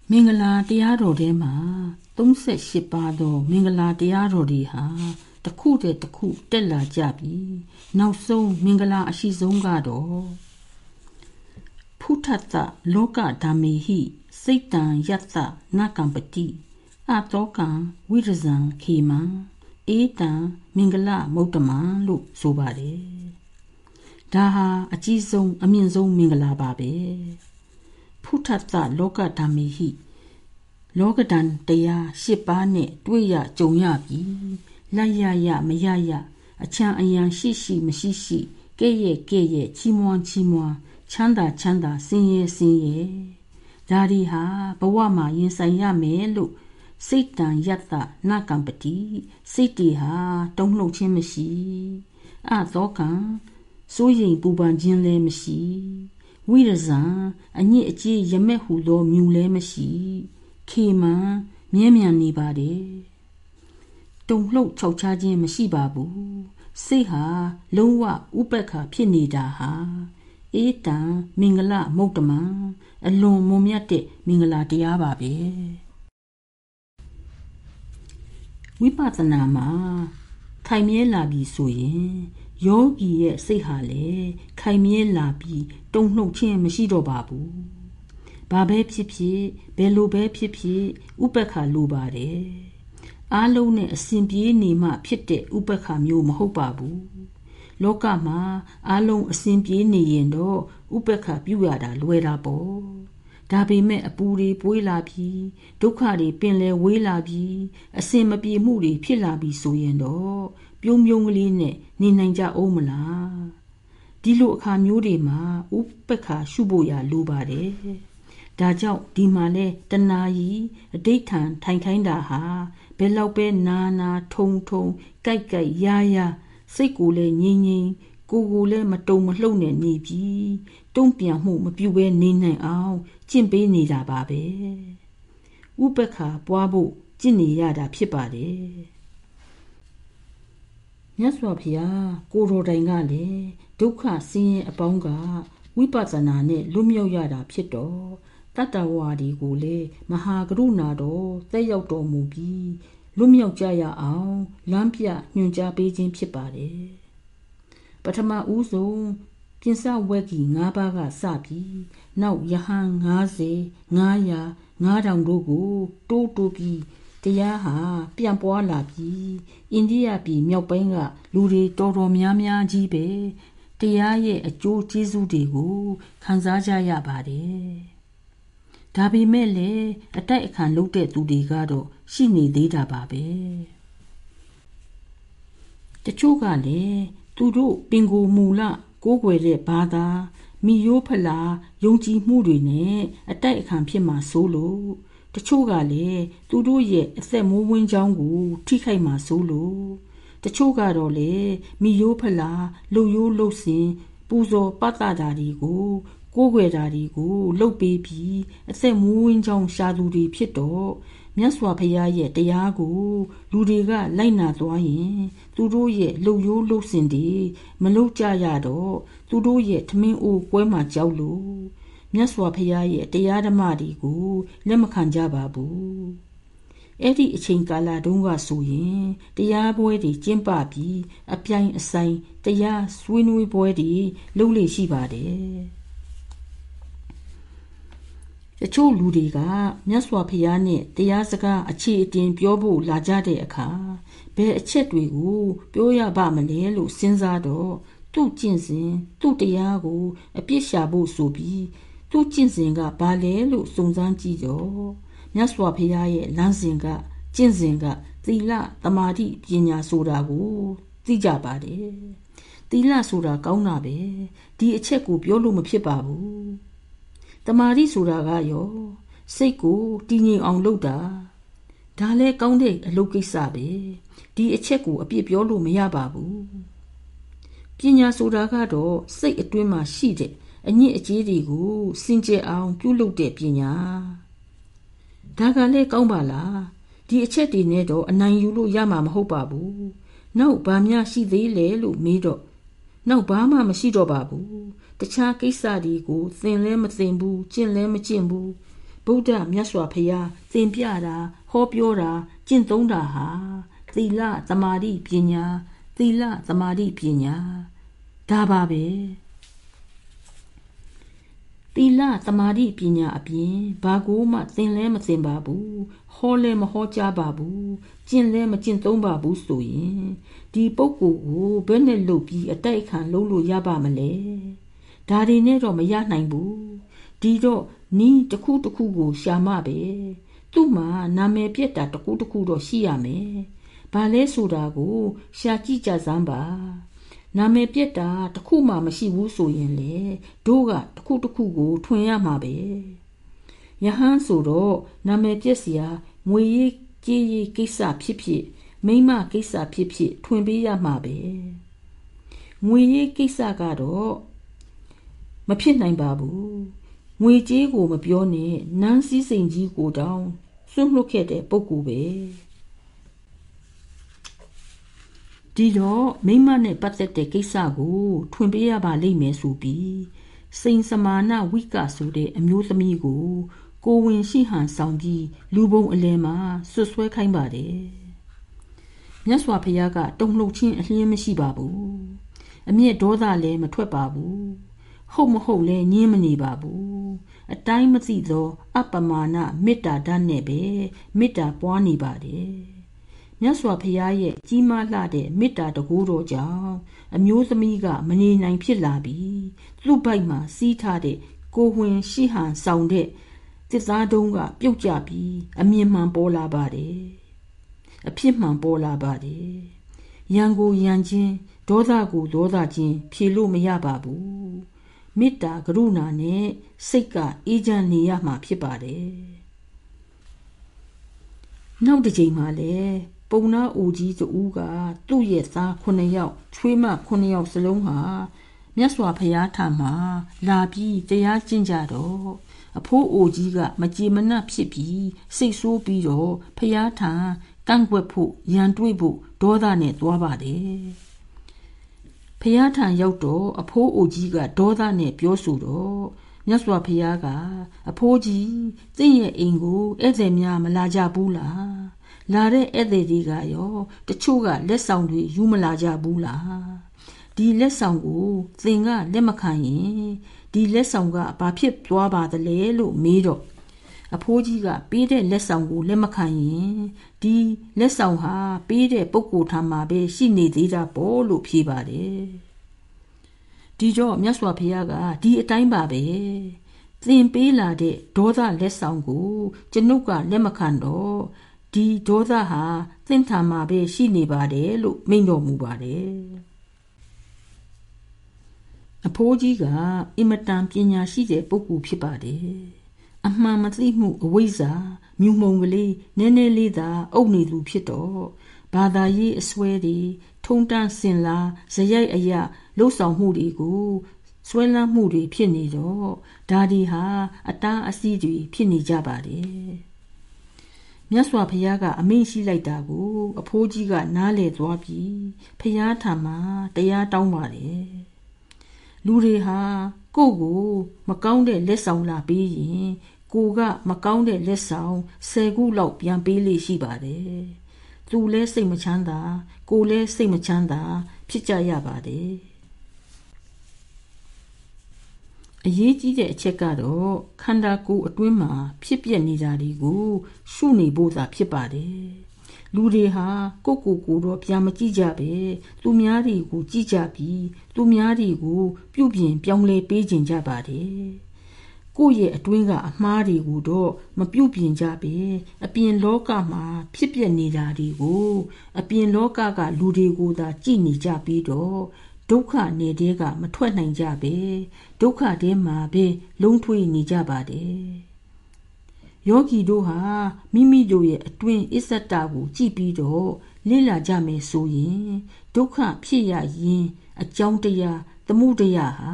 မင်္ဂလာတရားတော်ထဲမှာ38ပါးသောမင်္ဂလာတရားတော်တွေဟာ တစ်ခုတည်းတစ်ခုတက်လာကြပြီနောက်ဆုံးမင်္ဂလာအရှိဆုံးကတော့ဖုထတလောကဓမ္မေဟိစိတ်တံယတ္တနကံပတိအတောကံဝိရဇံခေမံအေတံမင်္ဂလမௌတမံလို့ဆိုပါတယ်ဒါဟာအကြီးဆုံးအမြင့်ဆုံးမင်္ဂလာပါပဲဖုထတလောကဓမ္မေဟိလောကဒံတရား၈ပါးနဲ့တွေ့ရကြုံရပြီ လက်ရရမရရအချမ်းအယံရှိရှိမရှိရှိကဲ့ရဲ့ကဲ့ရဲ့ချီးမွမ်းချီးမွမ်းချမ်းသာချမ်းသာစင်ရဲ့စင်ရဲ့ဒါဒီဟာဘဝမှာရင်ဆိုင်ရမယ်လို့စိတ်တန်ယတ္တနကံပတိစိတ်တီဟာတုံ့လှုပ်ခြင်းမရှိအသောကံစိုးရိမ်ပူပန်ခြင်းလည်းမရှိဝိရဇံအညစ်အကြေးရမက်ဟုသောမြူလည်းမရှိခေမံမြဲမြံနေပါတယ် တုံလှုပ်ခြောက်ခြားခြင်းမရှိပါဘူးစိတ်ဟာလုံးဝဥပက္ခဖြစ်နေတာဟာအေးတံမင်္ဂလမုတ်တမံအလွန်မွန်မြတ်တဲ့မင်္ဂလာတရားပါပဲဝိပဿနာမှာခိုင်မြဲလာပြီဆိုရင်ယောဂီရဲ့စိတ်ဟာလည်းခိုင်မြဲလာပြီးတုံ့နှုတ်ခြင်းမရှိတော့ပါဘူးဘာပဲဖြစ်ဖြစ်ဘယ်လိုပဲဖြစ်ဖြစ်ဥပက္ခလိုပါတယ် အားလုံးနဲ့အစဉ်ပြေးနေမှဖြစ်တဲ့ဥပက္ခမျိုးမဟုတ်ပါဘူးလောကမှာအလုံးအစဉ်ပြေးနေရင်တော့ဥပက္ခပြုရတာလွယ်တာပေါ့ဒါပေမဲ့အပူတွေပွေးလာပြီးဒုက္ခတွေပင်လဲဝေးလာပြီးအစင်မပြေမှုတွေဖြစ်လာပြီးဆိုရင်တော့ပြုံးပြုံးကလေးနဲ့နေနိုင်ကြအောင်မလားဒီလိုအခါမျိုးတွေမှာဥပက္ခရှုဖို့ရလိုပါတယ်ဒါကြောင့်ဒီမှာလဲတဏှာကြီးအဋိဋ္ဌံထိုင်ခိုင်းတာဟာ ဘယ်လောက်ပဲနာနာထုံထုံကြိုက်ကြိုက်ရရစိတ်ကိုလည်းငြိမ်ငြိမ်ကိုကိုလည်းမတုံမလှုပ်နဲ့နေပြီးတုံ့ပြန်မှုမပြုဘဲနေနိုင်အောင်ကျင့်ပေးနေတာပါပဲဥပက္ခပွားဖို့ကျင့်နေရတာဖြစ်ပါတယ်မြတ်စွာဘုရားကိုရိုတိုင်ကလည်းဒုက္ခဆင်းရဲအပေါင်းကဝိပဿနာနဲ့လွတ်မြောက်ရတာဖြစ်တော့တ တ္တဝါဒီကိုလည်းမဟာကရုဏာတော်သက်ရောက်တော်မူပြီးလွတ်မြောက်ကြရအောင်လမ်းပြညွှန်ကြားပေးခြင်းဖြစ်ပါတယ်ပထမဦးဆုံးပြင်စဝက်ကြီး၅ပါးကစပြီးနောက်ယဟန်90 900 9000တို့ကိုတိုးတိုးပြီးတရားဟာပြန်ပွားလာပြီးအိန္ဒိယပြည်မြောက်ပိုင်းကလူတွေတော်တော်များများကြီးပဲတရားရဲ့အကျိုးကျေးဇူးတွေကိုခံစားကြရပါတယ်။ ဒါပေမဲ့လည်းအတိုက်အခံလုပ်တဲ့သူတွေကတော့ရှိနေသေးတာပါပဲ။တချို့ကလည်းသူတို့ပင်ကိုမူလကိုးကွယ်တဲ့ဘာသာမိယိုးဖလာယုံကြည်မှုတွေနဲ့အတိုက်အခံဖြစ်မှာစိုးလို့တချို့ကလည်းသူတို့ရဲ့အသက်မိုးဝင်းချောင်းကို ထိခိုက်မှာစိုးလို့တချို့ကတော့လေမိယိုးဖလာလူယိုးလှုပ်စင်ပူဇော်ပတ်တာတာတွေကို ကိုးကွယ်တာတွေကိုလှုပ်ပေးပြီးအသက်မူးဝင်းချောင်းရှာသူတွေဖြစ်တော့မြတ်စွာဘုရားရဲ့တရားကို လူတွေကလိုက်နာသွားရင် သူတို့ရဲ့လှုပ်ရိုးလှုပ်စင်တွေမလှုပ်ကြရတော့သူတို့ရဲ့ထမင်းအိုးကွဲမှာကြောက်လို့မြတ်စွာဘုရားရဲ့တရားဓမ္မတွေကိုလက်မခံကြပါဘူးအဲ့ဒီအချိန်ကာလတုန်းကဆိုရင်တရားပွဲတွေကျင်းပပြီးအပြိုင်အဆိုင်တရားဆွေးနွေးပွဲတွေလုပ်လေရှိပါတယ် တချို့လူတွေကမြတ်စွာဘုရားနဲ့တရားစကားအခြေအတင်ပြောဖို့လာကြတဲ့အခါဘယ်အချက်တွေကိုပြောရပါမလဲလို့စဉ်းစားတော့သူ့ကျင့်စဉ်သူ့တရားကိုအပြစ်ရှာဖို့ဆိုပြီးသူ့ကျင့်စဉ်ကဘာလဲလို့စုံစမ်းကြည့်တော့မြတ်စွာဘုရားရဲ့လမ်းစဉ်ကကျင့်စဉ်ကသီလသမာဓိပညာဆိုတာကိုသိကြပါတယ်သီလဆိုတာကောင်းတာပဲဒီအချက်ကိုပြောလို့မဖြစ်ပါဘူး တမာတိဆိုတာကရောစိတ်ကိုတည်ငြိမ်အောင်လုပ်တာဒါလည်းကောင်းတဲ့အလုပ်ကိစ္စပဲဒီအချက်ကိုအပြစ်ပြောလို့မရပါဘူးပညာဆိုတာကတော့စိတ်အတွင်းမှာရှိတဲ့အညစ်အကြေးတွေကိုစင်ကြယ်အောင်ပြုလုပ်တဲ့ပညာဒါကလည်းကောင်းပါလားဒီအချက်တွေနဲ့တော့အနိုင်ယူလို့ရမှာမဟုတ်ပါဘူးနောက်ဘာများရှိသေးလဲလို့မေးတော့နောက်ဘာမှမရှိတော့ပါဘူး တခြားကိစ္စတွေကိုသင်လဲမသင်ဘူးကျင့်လဲမကျင့်ဘူးဗုဒ္ဓမြတ်စွာဘုရားသင်ပြတာဟောပြောတာကျင့်သုံးတာဟာသီလသမာဓိပညာသီလသမာဓိပညာဒါပါပဲသီလသမာဓိပညာအပြင်ဘာကိုမှသင်လဲမသင်ပါဘူးဟောလဲမဟောကြားပါဘူးကျင့်လဲမကျင့်သုံးပါဘူးဆိုရင်ဒီပုဂ္ဂိုလ်ကိုဘယ်နဲ့လုပ်ပြီးအတိုက်ခံလုပ်လို့ရပါမလဲ ဒါတွေနဲ့တော့မရနိုင်ဘူးဒီတော့နီးတစ်ခုတစ်ခုကိုရှာမပဲသူ့မှာနာမည်ပြက်တာတစ်ခုတစ်ခုတော့ရှိရမယ်ဘာလဲဆိုတာကို ရှာကြည့်ကြစမ်းပါနာမည်ပြက်တာတခုမှမရှိဘူးဆိုရင်လေတို့ကတခုတခုကို ထွင်ရမှာပဲယဟန်ဆိုတော့နာမည်ပြက်စရာငွေရေးကြေးရေးကိစ္စဖြစ်ဖြစ်မိမကိစ္စဖြစ်ဖြစ် ထွင်ပေးရမှာပဲငွေရေးကိစ္စကတော့ မဖြစ်နိုင်ပါဘူးငွေကြေးကိုမပြောနဲ့နန်းစည်းစိမ်ကြီးကိုတောင်စွန့်လွတ်ခဲ့တဲ့ပုဂ္ဂိုလ်ပဲဒီတော့မိမနဲ့ပတ်သက်တဲ့ကိစ္စကို ထွင်ပေးရပါလိမ့်မယ်ဆိုပြီးစိန်စမာနဝိကဆိုတဲ့အမျိုးသမီးကို ကိုဝင်ရှိဟန်ဆောင်ပြီးလူပုံအလဲမှာဆွဆွဲခိုင်းပါတယ်မြတ်စွာဘုရားကတုံ့လှုပ်ခြင်းအလျင်းမရှိပါဘူးအမျက်ဒေါသလည်းမထွက်ပါဘူး ဟုတ်မဟုတ်လဲညင်းမနေပါဘူးအတိုင်းမသိသော အပမာဏမေတ္တာဓာတ်နဲ့ပဲမေတ္တာပွားနေပါတယ်မြတ်စွာဘုရားရဲ့ကြီးမားလှတဲ့မေတ္တာတကူတော်ကြောင့်အမျိုးသမီးကမနေနိုင်ဖြစ်လာပြီးသူ့ဘိုက်မှာစီးထားတဲ့ကိုဝင်ရှိဟန်ဆောင်တဲ့တစ်သားတုံးကပြုတ်ကျပြီးအမြင်မှန်ပေါ်လာပါတယ်အဖြစ်မှန်ပေါ်လာပါတယ်ရန်ကိုရန်ချင်းဒေါသကိုဒေါသချင်းဖြေလို့မရပါဘူး မေတ္တာကရုဏာနဲ့စိတ်ကအေးချမ်းနေရမှာဖြစ်ပါတယ်နောက်တစ်ချိန်မှာလည်းပုံနာအိုကြီးတူကသူ့ရဲ့သား9ယောက်ချွေးမ9ယောက်စလုံးဟာမြတ်စွာဘုရားထံမှာ လာပြီးတရားကျင့်ကြတော့အဖိုးအိုကြီးကမကြည်မနှက်ဖြစ်ပြီးစိတ်ဆိုးပြီးတော့ဘုရားထံကန့်ကွက်ဖို့ရန်တွေးဖို့ဒေါသနဲ့သွားပါတယ် ဖះထံရောက်တော့အဖိုးအိုကြီးကဒေါသနဲ့ပြောဆိုတော့မြတ်စွာဘုရားကအဖိုးကြီးသင်ရဲ့အိမ်ကိုဧည့်သည်များမလာကြဘူးလားလာတဲ့ဧည့်သည်တွေကရောတချို့ကလက်ဆောင်တွေယူမလာကြဘူးလားဒီလက်ဆောင်ကိုသင်ကလက်မခံရင်ဒီလက်ဆောင်ကဘာဖြစ်သွားပါသလဲလို့မေးတော့ အဖိုးကြီးကပေးတဲ့လက်ဆောင်ကိုလက်မခံရင်ဒီလက်ဆောင်ဟာပေးတဲ့ပုဂ္ဂိုလ်ထံမှာပဲရှိနေသေးတာပေါ့လို့ဖြေပါတယ်ဒီတော့မြတ်စွာဘုရားကဒီအတိုင်းပါပဲသင်ပေးလာတဲ့ဒေါသလက်ဆောင်ကို ကျွန်ုပ်ကလက်မခံတော့ဒီဒေါသဟာသင်ထံမှာပဲရှိနေပါတယ်လို့မိန့်တော်မူပါတယ်အဖိုးကြီးကအင်မတန်ပညာရှိတဲ့ပုဂ္ဂိုလ်ဖြစ်ပါတယ် အမှန်မသိမှုအဝိဇ္ဇာမြူမှုံကလေးနည်းနည်းလေးသာအုပ်နေသူဖြစ်တော့ဘာသာရေးအစွဲတွေထုံတန်းစင်လာဇယိုက်အရာလှုပ်ဆောင်မှုတွေကိုဆွဲလန်းမှုတွေဖြစ်နေတော့ဒါဒီဟာအတားအဆီးတွေဖြစ်နေကြပါတယ်မြတ်စွာဘုရားကအမိန့်ရှိလိုက်တာကိုအဖိုးကြီးကနားလေသွားပြီးဘုရားထံမှာတရားတောင်းပါတယ်လူတွေဟာ ကိုကိုမကောင်းတဲ့လက်ဆောင်လာပေးရင်ကိုကမကောင်းတဲ့လက်ဆောင်၁၀ခုလောက်ပြန်ပေးလိရှိပါတယ်သူလဲစိတ်မချမ်းသာကိုလဲစိတ်မချမ်းသာ ဖြစ်ကြရပါတယ်အရေးကြီးတဲ့အချက်ကတော့ခန္ဓာကိုယ်အတွင်းမှာဖြစ်ပျက်နေတာတွေကိုရှုနေဖို့သာဖြစ်ပါတယ် လူတွေဟာကိုကိုကိုတော့ပြန်မကြည့်ကြပဲသူများတွေကိုကြည့်ကြပြီးသူများတွေကိုပြုပြင်ပြောင်းလဲပေးခြင်းကြပါတယ်ကိုယ့်ရဲ့အတွင်းကအမှားတွေကိုတော့မပြုတ်ပြင်ကြပဲအပြင်လောကမှာဖြစ်ပျက်နေတာတွေကိုအပြင်လောကကလူတွေကိုသာကြည်နေကြပြီးတော့ဒုက္ခနေတဲ့ကမထွက်နိုင်ကြပဲဒုက္ခထဲမှာပဲလုံးထွေးနေကြပါတယ် ယောဂီတို့ဟာမိမိတို့ရဲ့အတွင်းအစ္ဆတကိုကြည့်ပြီးတော့လေ့လာကြမယ်ဆိုရင်ဒုက္ခဖြစ်ရရင်အကြောင်းတရားသမှုတရားဟာ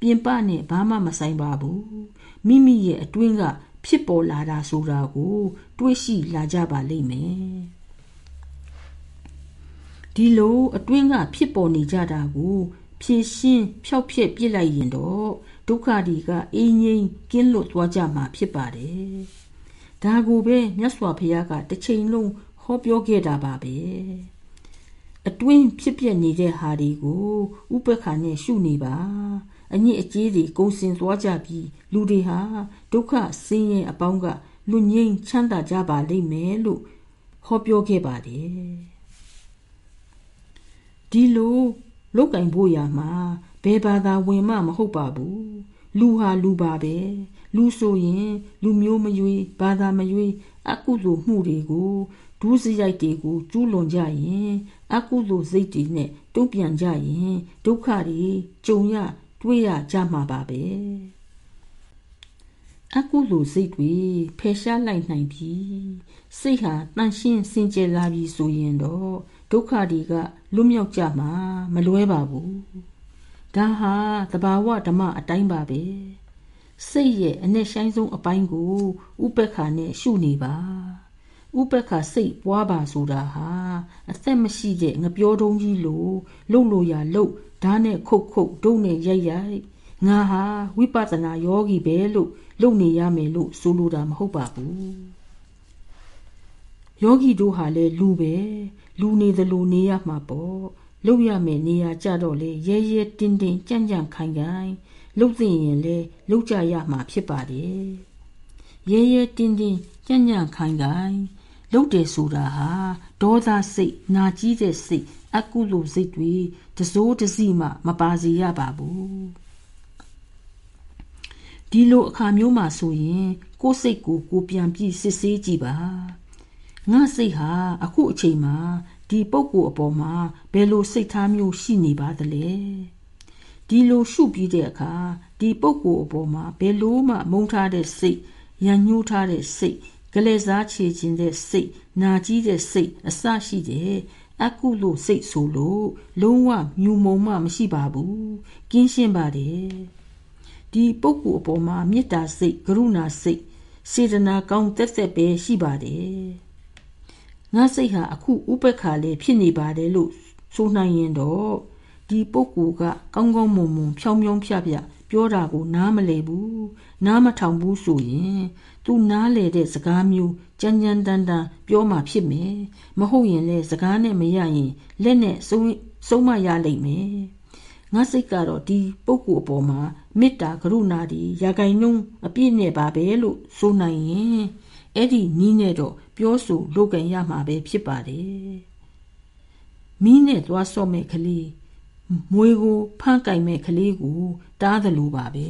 ပြင်ပနဲ့ဘာမှမဆိုင်ပါဘူးမိမိရဲ့အတွင်းကဖြစ်ပေါ်လာတာဆိုတာကို တွေးရှိလာကြပါလိမ့်မယ်ဒီလိုအတွင်းကဖြစ်ပေါ်နေကြတာကိုဖြည့်ရှင်းဖျောက်ဖျက်ပြစ်လိုက်ရင်တော့ဒုက္ခဒီကအင်းငိမ့်ကင်းလွတ်သွားကြမှာဖြစ်ပါတယ် ဒါကိုပဲမြတ်စွာဘုရားကတစ်ချိန်လုံးဟောပြောခဲ့တာပါပဲအတွင်းဖြစ်ပြနေတဲ့ဟာတွေကိုဥပက္ခနဲ့ရှုနေပါအညစ်အကြေးတွေကုံစင်သွားကြပြီးလူတွေဟာဒုက္ခဆင်းရဲအပေါင်းကလွတ်ငြိမ်းချမ်းသာကြပါလိမ့်မယ်လို့ဟောပြောခဲ့ပါတယ်ဒီလိုလုတ်ကင်ဖို့ရမှာဘယ်ဘာသာဝင်မှမဟုတ်ပါဘူးလူဟာလူပါပဲ လူဆိုရင်လူမျိုးမရွေးဘာသာမရွေးအကုသိုလ်မှုတွေကိုဒုစရိုက်တွေကိုကျူးလွန်ကြရင်အကုသိုလ်စိတ်တွေနဲ့တုံ့ပြန်ကြရင်ဒုက္ခတွေကြုံရတွေ့ရကြမှာပါပဲအကုသိုလ်စိတ်တွေဖယ်ရှားလိုက်နိုင်ပြီစိတ်ဟာတန်ရှင်းစင်ကြယ်လာပြီဆိုရင်တော့ဒုက္ခတွေကလွတ်မြောက်ကြမှာမလွဲပါဘူးဒါဟာသဘာဝဓမ္မအတိုင်းပါပဲ စိတ်ရဲ့အနဲ့ဆိုင်ဆုံးအပိုင်းကိုဥပက္ခနဲ့ရှုနေပါဥပက္ခစိတ်ပွားပါဆိုတာဟာအသက်မရှိတဲ့ငပြောတုံးကြီးလိုလှုပ်လို့ရလှုပ်ဓာတ်နဲ့ခုတ်ခုတ်ဒုံနဲ့ရိုက်ရိုက်ငါဟာဝိပဿနာယောဂီပဲလို့လုပ်နေရမယ်လို့ဆိုလိုတာမဟုတ်ပါဘူးယောဂီတို့ဟာလည်းလူပဲလူနေသလိုနေရမှာပေါ့ လုပ်ရမယ်နေရာကြတော့လေရဲရဲတင်းတင်းကြံ့ကြံ့ခိုင်ခိုင်လှုပ်သိရင်လေလှုပ်ကြရမှာဖြစ်ပါတယ်ရဲရဲတင်းတင်းကြံ့ကြံ့ခိုင်ခိုင်လှုပ်တယ်ဆိုတာဟာဒေါသစိတ်နာကြီးတဲ့စိတ်အကုသိုလ်စိတ်တွေတစိုးတစီမှမပါစေရပါဘူးဒီလိုအခါမျိုးမှာဆိုရင် ကိုယ်စိတ်ကိုကိုပြန်ပြီးစစ်ဆေးကြည့်ပါငါစိတ်ဟာအခုအချိန်မှာ ဒီပုဂ္ဂိုလ်အပေါ်မှာဘယ်လိုစိတ်ထားမျိုးရှိနေပါသလဲဒီလိုရှုပြီးတဲ့အခါဒီပုဂ္ဂိုလ်အပေါ်မှာဘယ်လိုမှမုန်းထားတဲ့စိတ်ရန်ညှိုးထားတဲ့စိတ်ကလေးစားချေခြင်းတဲ့စိတ်နာကြီးတဲ့စိတ်အစရှိတဲ့အကုလို့စိတ်ဆိုလို့လုံးဝမြူမုံမှမရှိပါဘူးကင်းရှင်းပါတယ်ဒီပုဂ္ဂိုလ်အပေါ်မှာမေတ္တာစိတ်ကရုဏာစိတ်စေတနာကောင်းသက်သက်ပဲရှိပါတယ် ငါစိတ်ဟာအခုဥပက္ခလေးဖြစ်နေပါတယ်လို့ဆိုနိုင်ရင်တော့ဒီပုဂ္ဂိုလ်ကကောင်းကောင်းမွန်မွန်ဖြောင်းဖြောင်းဖြဖြပြောတာကိုနားမလည်ဘူးနားမထောင်ဘူးဆိုရင်သူနားလေတဲ့စကားမျိုးကြမ်းကြမ်းတမ်းတမ်းပြောမှဖြစ်မယ်မဟုတ်ရင်လည်းစကားနဲ့မရရင်လက်နဲ့ဆုံးဆုံးမရလိမ့်မယ်ငါစိတ်ကတော့ဒီပုဂ္ဂိုလ်အပေါ်မှာမေတ္တာကရုဏာဒီရာဂိုင်နှုံးအပြည့်နဲ့ပါပဲလို့ဆိုနိုင်ရင် အဲ့ဒီနီးနဲ့တော့ပြောဆိုလုပ်ကန်ရမှာပဲဖြစ်ပါတယ်မီးနဲ့သွားဆော့မဲ့ကလေးမွေးကိုဖမ်းကင်မဲ့ကလေးကိုတားသလိုပါပဲ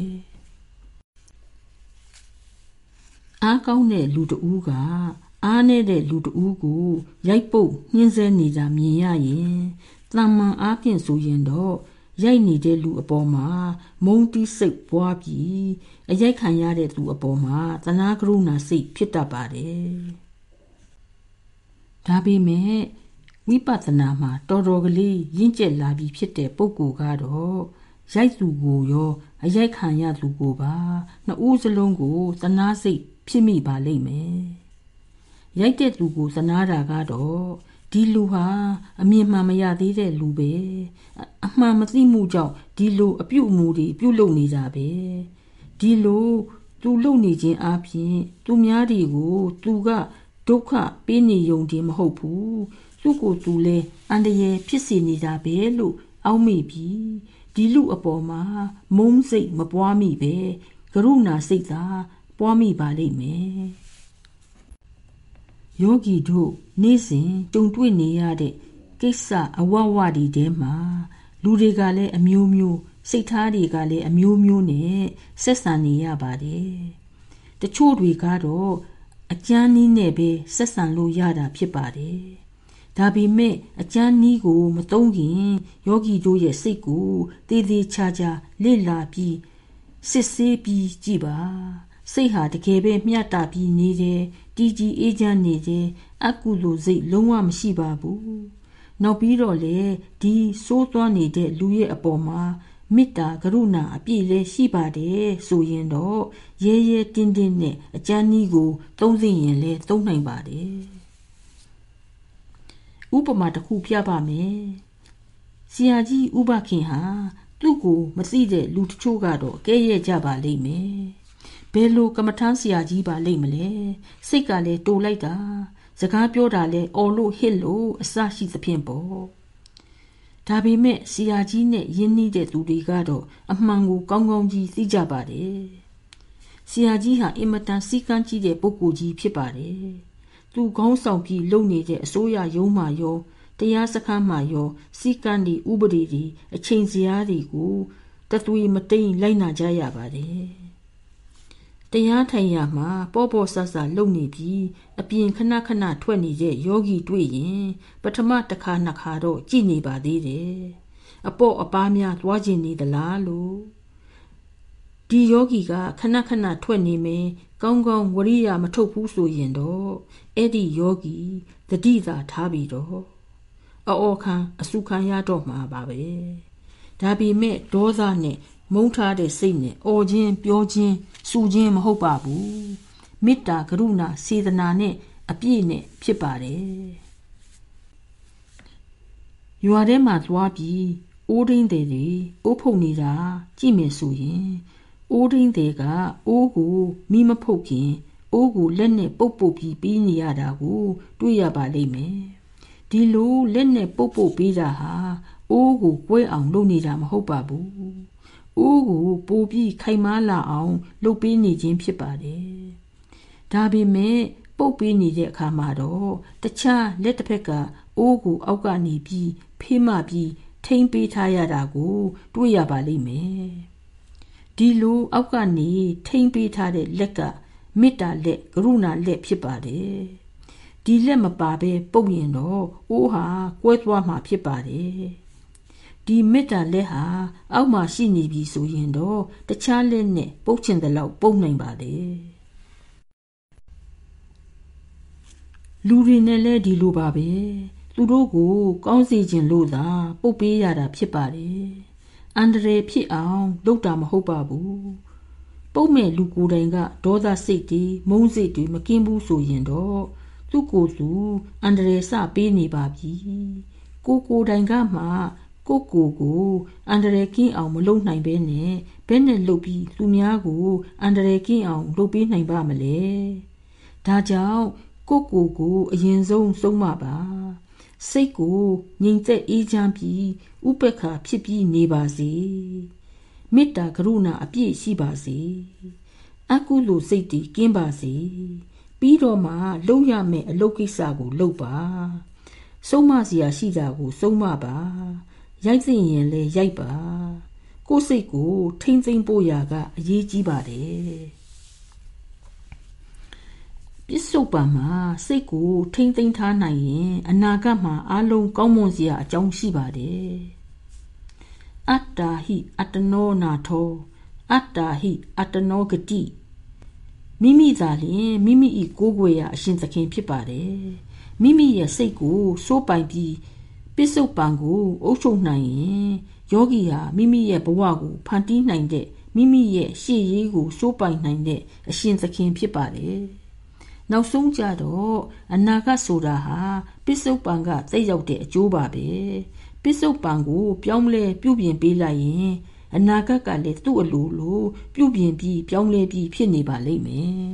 အားကောင်းတဲ့လူတဦးကအားနေတဲ့လူတဦးကိုရိုက်ပုတ်ညှင်းဆဲနေကြမြင်ရရင်တမန်အားဖြင့်ဆိုရင်တော့ ရိုက်နေတဲ့လူအပေါ်မှာမုန်းတီးစိတ်ပွားပြီးအရိုက်ခံရတဲ့သူအပေါ်မှာသနာကရုဏာစိတ်ဖြစ်တတ်ပါတယ်ဒါပေမဲ့ဝိပဿနာမှာတော်တော်ကလေးရင့်ကျက်လာပြီးဖြစ်တဲ့ပုဂ္ဂိုလ်ကတော့ရိုက်သူကိုရောအရိုက်ခံရသူကိုပါနှစ်ဦးစလုံးကိုသနာစိတ်ဖြစ်မိပါလိမ့်မယ်ရိုက်တဲ့သူကိုသနာတာကတော့ ဒီလူဟာအမြင်မှန်မရသေးတဲ့လူပဲအမှန်မသိမှုကြောင့်ဒီလိုအပြုတ်အမူတွေပြုတ်လုံနေကြပဲဒီလိုသူလုံနေခြင်းအပြင်သူများတွေကို သူကဒုက္ခပေးနေုံတည်းမဟုတ်ဘူးသူ့ကိုယ်သူလဲအန္တရာယ်ဖြစ်စေနေတာပဲလို့အောက်မေ့ပြီးဒီလူအပေါ်မှာမုန်းစိတ်မပွားမိပဲကရုဏာစိတ်သာပွားမိပါလိမ့်မယ် ယောဂီတို့နေ့စဉ်ကြုံတွေ့နေရတဲ့ကိစ္စအဝဝဒီတဲမှာလူတွေကလည်းအမျိုးမျိုးစိတ်ထားတွေကလည်းအမျိုးမျိုးနဲ့ဆက်ဆံနေရပါတယ်တချို့တွေကတော့အကျန်းနည်းနဲ့ပဲဆက်ဆံလို့ရတာဖြစ်ပါတယ်ဒါပေမဲ့အကျန်းနီးကိုမသုံးခင်ယောဂီတို့ရဲ့စိတ်ကိုတည်တည်ချာချာလေ့လာပြီးစစ်ဆေးပြီးကြည်ပါစိတ်ဟာတကယ်ပဲမျှတပြီးနေတယ် တည်ကြည်အေးချမ်းနေတယ်အကုသိုလ်စိတ်လုံးဝမရှိပါဘူးနောက်ပြီးတော့လေဒီစိုးသွမ်းနေတဲ့လူရဲ့အပေါ်မှာမေတ္တာကရုဏာအပြည့်လဲရှိပါတယ်ဆိုရင်တော့ရဲရဲတင်းတင်းနဲ့အကျမ်းကြီးကို သုံးသိရင်လဲသုံးနိုင်ပါတယ်ဥပမာတစ်ခုပြပါမယ်ဆရာကြီးဥပခင်ဟာသူ့ကိုမသိတဲ့လူတချို့ကတော့ကဲရဲ့ကြပါလိမ့်မယ် ဘယ်လိုကမ္မထမ်းဆရာကြီးပါလိမ့်မလဲစိတ်ကလည်းတိုးလိုက်တာစကားပြောတာလဲအော်လို့ဟစ်လို့အစရှိသဖြင့်ပေါ့ဒါပေမဲ့ဆရာကြီးနဲ့ယဉ်နှီးတဲ့သူတွေကတော့အမှန်ကိုကောင်းကောင်းကြီးသိကြပါတယ်ဆရာကြီးဟာအင်မတန်စီကန်းကြီးတဲ့ပုဂ္ဂိုလ်ကြီးဖြစ်ပါတယ်သူခေါင်းဆောင်ပြီးလုပ်နေတဲ့အစိုးရရုံးမှရောတရားစခန်းမှရောစီကန်းဒီဥပဒေဒီအချိန်စရာတွေကိုတသွေမတိန်လိုက်နာကြရပါတယ် တရားထိုင်ရမှာပေါ့ပေါ့ဆဆလုံနေပြီးအပြင်ခဏခဏထွက်နေတဲ့ယောဂီတွေ့ရင် ပထမတစ်ခါနှစ်ခါတော့ကြည်နေပါသေးတယ်အပေါ့အပားများသွားကျင်နေသလားလို့ဒီယောဂီကခဏခဏထွက်နေမယ်ကောင်းကောင်းဝရိယမထုတ်ဘူးဆိုရင်တော့အဲ့ဒီယောဂီတတိသာထားပြီးတော့အော်ခံအစုခံရတော့မှာပါပဲဒါပေမဲ့ဒေါသနဲ့ မုန်းထားတဲ့စိတ်နဲ့အော်ခြင်းပြောခြင်းစူခြင်းမဟုတ်ပါဘူးမေတ္တာကရုဏာစေတနာနဲ့အပြည့်နဲ့ဖြစ်ပါတယ်ရွာထဲမှာသွားပြီးအိုးရင်းတွေတွေအိုးဖုန်နေတာကြည့်မယ်ဆိုရင်အိုးရင်းတွေကအိုးကိုမိမဖုတ်ခင်အိုးကိုလက်နဲ့ပုတ်ပုတ်ပြီးပြီးနေရတာကို တွေ့ရပါလိမ့်မယ်ဒီလိုလက်နဲ့ပုတ်ပုတ်ပြီးတာဟာအိုးကိုကွဲအောင်လုပ်နေတာမဟုတ်ပါဘူး အိုးကိုပိုပြီးခိုင်မာလာအောင်လုပ်ပေးနေခြင်းဖြစ်ပါတယ်ဒါပေမဲ့ပုတ်ပေးနေတဲ့အခါမှာတော့တခြားလက်တစ်ဖက်ကအိုးကိုအောက်ကနေပြီးဖေးမှပြီးထိမ့်ပေးထားရတာကိုတွေ့ရပါလိမ့်မယ်ဒီလိုအောက်ကနေထိမ့်ပေးထားတဲ့လက်ကမေတ္တာလက်ကရုဏာလက်ဖြစ်ပါတယ်ဒီလက်မပါဘဲပုတ်ရင်တော့အိုးဟာကွဲသွားမှာဖြစ်ပါတယ် ဒီမေတ္တာလက်ဟာအောက်မှာရှိနေပြီဆိုရင်တော့တခြားလက်နဲ့ပုတ်ချင်တဲ့လောက်ပုတ်နိုင်ပါလေလူတွေနဲ့လည်းဒီလိုပါပဲသူတို့ကို ကောင်းစေခြင်းလို့သာပုတ်ပေးရတာဖြစ်ပါတယ်အန္တရာယ်ဖြစ်အောင်လုပ်တာမဟုတ်ပါဘူးပုတ်မဲ့လူကိုယ်တိုင်ကဒေါသစိတ်တွေမုန်းစိတ်တွေမကင်းဘူးဆိုရင်တော့သူ့ကိုယ်သူအန္တရာယ်စပေးနေပါပြီကိုကိုယ်တိုင်ကမှ ကိုကိုကိုအန္တရာယ်ကင်းအောင်မလုပ်နိုင်ဘဲနဲ့ဘယ်နဲ့လုပ်ပြီးလူများကိုအန္တရာယ်ကင်းအောင်လုပ်ပေးနိုင်ပါမလဲဒါကြောင့်ကိုကိုကိုအရင်ဆုံးဆုံးမပါစိတ်ကိုငြိမ်သက်အေးချမ်းပြီးဥပက္ခဖြစ်ပြီးနေပါစေမေတ္တာကရုဏာအပြည့်ရှိပါစေအကုသိုလ်စိတ်တည်ကင်းပါစေပြီးတော့မှလုပ်ရမယ့်အလုပ်ကိစ္စကိုလုပ်ပါဆုံးမစရာရှိတာကိုဆုံးမပါ ရိုက်သိရင်လည်းရိုက်ပါကိုယ်စိတ်ကိုထိမ့်သိမ့်ဖို့ရာကအရေးကြီးပါတယ်ပစ္စုပန်မှာစိတ်ကိုထိမ့်သိမ့်ထားနိုင်ရင်အနာဂတ်မှာအလုံးကောင်းမွန်စရာအကြောင်းရှိပါတယ်အတ္တာဟိအတ္တနောနာထောအတ္တာဟိအတ္တနောဂတိမိမိသာလျှင်မိမိ၏ကိုယ်ွယ်ရာအရှင်သခင်ဖြစ်ပါတယ်မိမိရဲ့စိတ်ကိုစိုးပိုင်ပြီး ပစ္စုပန်ကိုအုပ်ချုပ်နိုင်ရင်ယောဂီဟာမိမိရဲ့ဘဝကိုဖန်တီးနိုင်တဲ့မိမိရဲ့ရှေ့ရေးကိုစိုးပိုင်နိုင်တဲ့အရှင်သခင်ဖြစ်ပါတယ်နောက်ဆုံးကြတော့အနာဂတ်ဆိုတာဟာပစ္စုပန်ကသိရောက်တဲ့အကျိုးပါပဲပစ္စုပန်ကိုပြောင်းလဲပြုပြင်ပေးလိုက်ရင်အနာဂတ်ကလည်းသူ့အလိုလိုပြုပြင်ပြီးပြောင်းလဲပြီးဖြစ်နေပါလိမ့်မယ်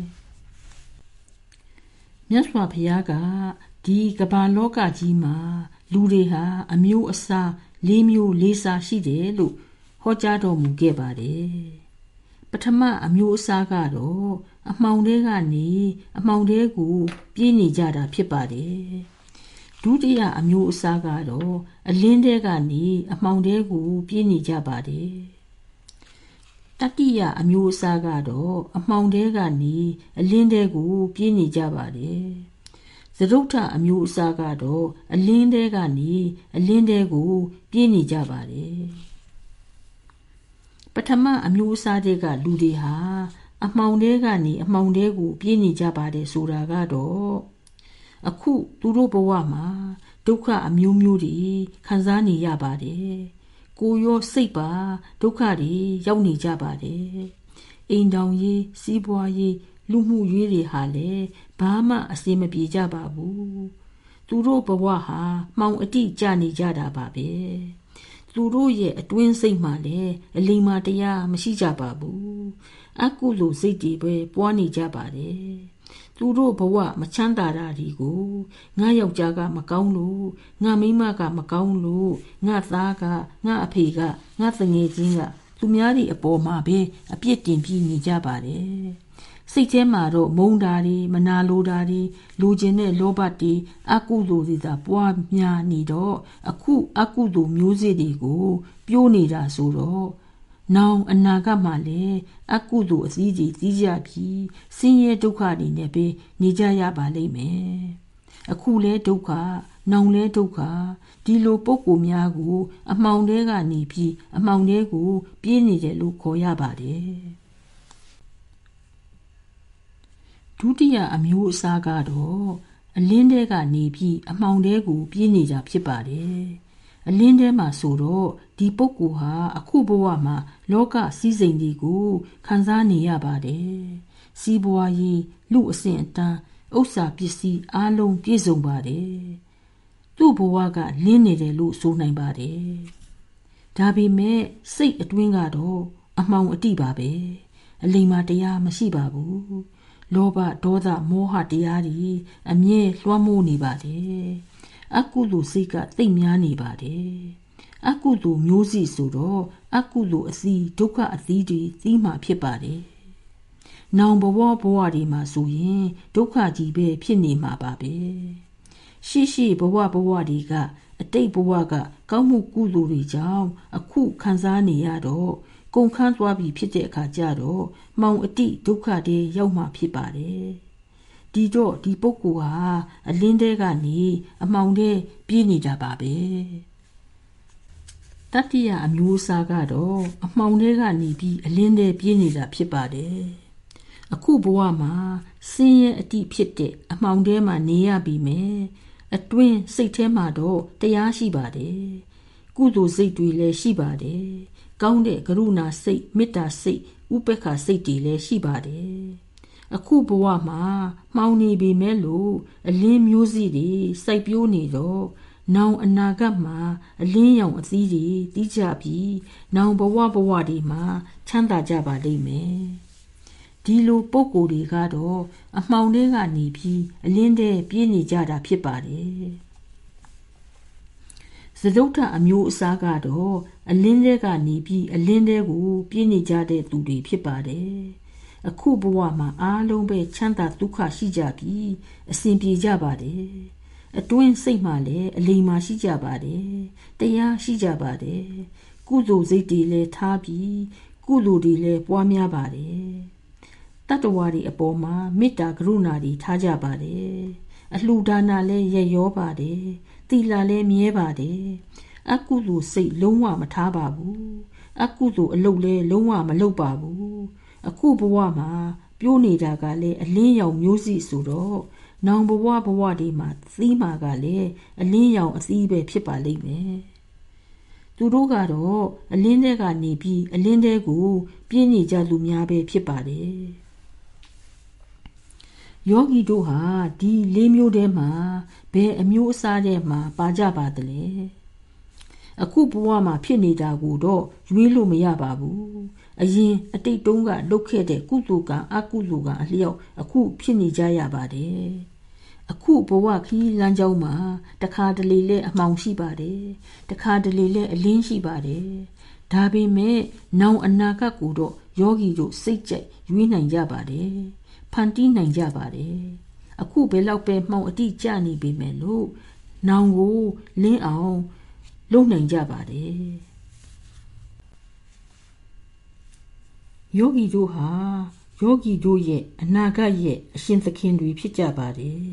မြတ်စွာဘုရားကဒီကမ္ဘာလောကကြီးမှာ လူတွေဟာအမျိုးအစားလေးမျိုးလေးစားရှိတယ်လို့ဟောကြားတော်မူခဲ့ပါတယ်ပထမအမျိုးအစားကတော့အမှောင်တဲကနေအမှောင်တဲကိုပြေးနေကြတာဖြစ်ပါတယ်ဒုတိယအမျိုးအစားကတော့အလင်းတဲကနေအမှောင်တဲကိုပြေးနေကြပါတယ်တတိယအမျိုးအစားကတော့အမှောင်တဲကနေအလင်းတဲကိုပြေးနေကြပါတယ် သရုတ်ထအမျိုးအစားကတော့အလင်းတဲကနေအလင်းတဲကိုပြေးနေကြပါတယ်ပထမအမျိုးအစားတွေကလူတွေဟာအမှောင်တဲကနေအမှောင်တဲကိုပြေးနေကြပါတယ်ဆိုတာကတော့အခုသူတို့ဘဝမှာဒုက္ခအမျိုးမျိုးတွေခံစားနေရပါတယ်ကိုရောစိတ်ပါဒုက္ခတွေရောက်နေကြပါတယ်အိမ်တောင်ရေးစီးပွားရေးလူမှုရေးတွေဟာလည်း ဘာမှအစင်မပြေကြပါဘူးသူတို့ဘဝဟာမှောင်အတိကျနေကြတာပါပဲသူတို့ရဲ့အတွင်းစိတ်မှလည်းအလိမ္မာတရားမရှိကြပါဘူးအကုသိုလ်စိတ်တွေပဲပွားနေကြပါတယ်သူတို့ဘဝမချမ်းသာတာတွေကိုငါယောက်ျားကမကောင်းလို့ငါမိန်းမကမကောင်းလို့ငါသားကငါအဖေကငါတငယ်ချင်းကသူများတွေအပေါ်မှာပဲအပြစ်တင်ပြီးနေကြပါတယ် စိတ်ထဲမှာတော့မုန်းတာတွေမနာလိုတာတွေလူကျင်တဲ့လောဘတွေအကုသိုလ်တွေသာပွားများနေတော့အခုအကုသိုလ်မျိုးစေ့တွေကို ပြိုးနေတာဆိုတော့နောင်အနာဂတ်မှာလည်းအကုသိုလ်အစည်းကြီးကြီးကြပြီးဆင်းရဲဒုက္ခတွေနဲ့ပဲနေကြရပါလိမ့်မယ်အခုလဲဒုက္ခနောင်လဲဒုက္ခဒီလိုပုံကိုများကို အမှောင်တဲကနေပြီးအမှောင်တဲကို ပြေးနေတယ်လို့ခေါ်ရပါတယ် ဒုတိယအမျိုးအစားကတော့အလင်းတဲကနေပြီးအမှောင်တဲကိုပြေးနေကြဖြစ်ပါတယ်အလင်းထဲမှာဆိုတော့ဒီပုဂ္ဂိုလ်ဟာအခုဘဝမှာ လောကစည်းစိမ်တွေကိုခံစားနေရပါတယ်။စီးပွားရေးလူအဆင့်အတန်းဥစ္စာပစ္စည်းအားလုံးပြည့်စုံပါတယ်။သူ့ဘဝကလင်းနေတယ်လို့ဆိုနိုင်ပါတယ်။ဒါပေမဲ့စိတ်အတွင်းကတော့အမှောင်အတိပါပဲ။အလိမ္မာတရားမရှိပါဘူး။ လောဘဒေါသမောဟတရားတွေအမြဲလွှမ်းမိုးနေပါတယ်။အကုသိုလ်စိတ်ကသိပ်များနေပါတယ်အကုသိုလ်မျိုးစီဆိုတော့အကုသိုလ်အစီဒုက္ခအသီးတွေသိမှဖြစ်ပါတယ်နောင်ဘဝဘဝတွေမှာဆိုရင်ဒုက္ခကြီးပဲဖြစ်နေမှာပါပဲရှိရှိဘဝဘဝတွေကအတိတ်ဘဝကကောင်းမှုကုသိုလ်တွေကြောင့်အခုခံစားနေရတော့ ကုန်ခန်းသွားပြီဖြစ်တဲ့အခါကျတော့မောင်အတိဒုက္ခတွေရောက်မှဖြစ်ပါတယ်ဒီတော့ဒီပုဂ္ဂိုလ်ဟာအလင်းတဲကနေအမှောင်ထဲပြေးနေတာပါပဲတတိယအမျိုးအစားကတော့အမှောင်ထဲကနေပြီးအလင်းထဲပြေးနေတာဖြစ်ပါတယ်အခုဘဝမှာဆင်းရဲအတိဖြစ်တဲ့အမှောင်ထဲမှာနေရပြီမယ်အတွင်းစိတ်ထဲမှာတော့တရားရှိပါတယ် ကုသိုလ်စိတ်တွေလည်းရှိပါတယ်ကောင်းတဲ့ကရုဏာစိတ်မေတ္တာစိတ်ဥပေက္ခစိတ်တွေလည်းရှိပါတယ်အခုဘဝမှာမှောင်နေပေမဲ့လို့အလင်းမျိုးစီးတွေစိုက်ပျိုးနေတော့နောင်အနာဂတ်မှာအလင်းရောင်အသီးတွေတီးကြပြီးနောင်ဘဝဘဝတွေမှာချမ်းသာကြပါလိမ့်မယ်ဒီလိုပုံကိုယ်တွေကတော့အမှောင်တွေကနေပြီးအလင်းတဲ့ပြေးနေကြတာဖြစ်ပါတယ် စဒုဋ္ဌအမျိုးအစားကတော့အလင်းတဲကနေပြီးအလင်းတဲကိုပြည့်နေကြတဲ့သူတွေဖြစ်ပါတယ်အခုဘဝမှာအားလုံးပဲချမ်းသာဒုက္ခရှိကြပြီးအစဉ်ပြေကြပါတယ်အတွင်းစိတ်မှလည်းအလိမ်မာရှိကြပါတယ်တရားရှိကြပါတယ်ကုသိုလ်စိတ်တွေလည်းထားပြီးကုသိုလ်တွေလည်းပွားများပါတယ်တတ္တဝါတွေအပေါ်မှာမေတ္တာကရုဏာတွေထားကြပါတယ်အလှူဒါနလည်းရရောပါတယ် သီလလည်းမြဲပါတယ်အကုသိုလ်စိတ်လုံးဝမထားပါဘူးအကုသိုလ်အလုပ်လည်းလုံးဝမလုပ်ပါဘူးအခုဘဝမှာပြိုးနေတာကလည်းအလင်းရောင်မျိုးစိဆိုတော့နောင်ဘဝဘဝတွေမှာသီးမှာကလည်းအလင်းရောင်အသီးပဲဖြစ်ပါလိမ့်မယ်သူတို့ကတော့အလင်းထဲကနေပြီးအလင်းထဲကိုပြင်းနေကြလူများပဲဖြစ်ပါတယ် ယောဂီတို့ဟာဒီလေးမျိုးထဲမှာဘယ်အမျိုးအစားထဲမှာပါကြပါသလဲအခုဘဝမှာဖြစ်နေတာကိုတော့ရွေးလို့မရပါဘူးအရင်အတိတ်တုန်းကလုပ်ခဲ့တဲ့ကုသိုလ်ကအကုသိုလ်ကအလျောက်အခုဖြစ်နေကြရပါတယ်အခုဘဝခီးလမ်းကြောင်းမှာတခါတလေလဲအမှောင်ရှိပါတယ်တခါတလေလဲအလင်းရှိပါတယ်ဒါပေမဲ့နောင်အနာဂတ်ကိုတော့ယောဂီတို့စိတ်ကြိုက်ရွေးနိုင်ကြပါတယ် ဖန်တီးနိုင်ကြပါတယ်အခုဘယ်လောက်ပဲမှောင်အတိကျနေပေမဲ့လို့နောင်ကိုလင်းအောင်လုပ်နိုင်ကြပါတယ်ယောဂီတို့ဟာယောဂီတို့ရဲ့အနာဂတ်ရဲ့အရှင်သခင်တွေဖြစ်ကြပါတယ်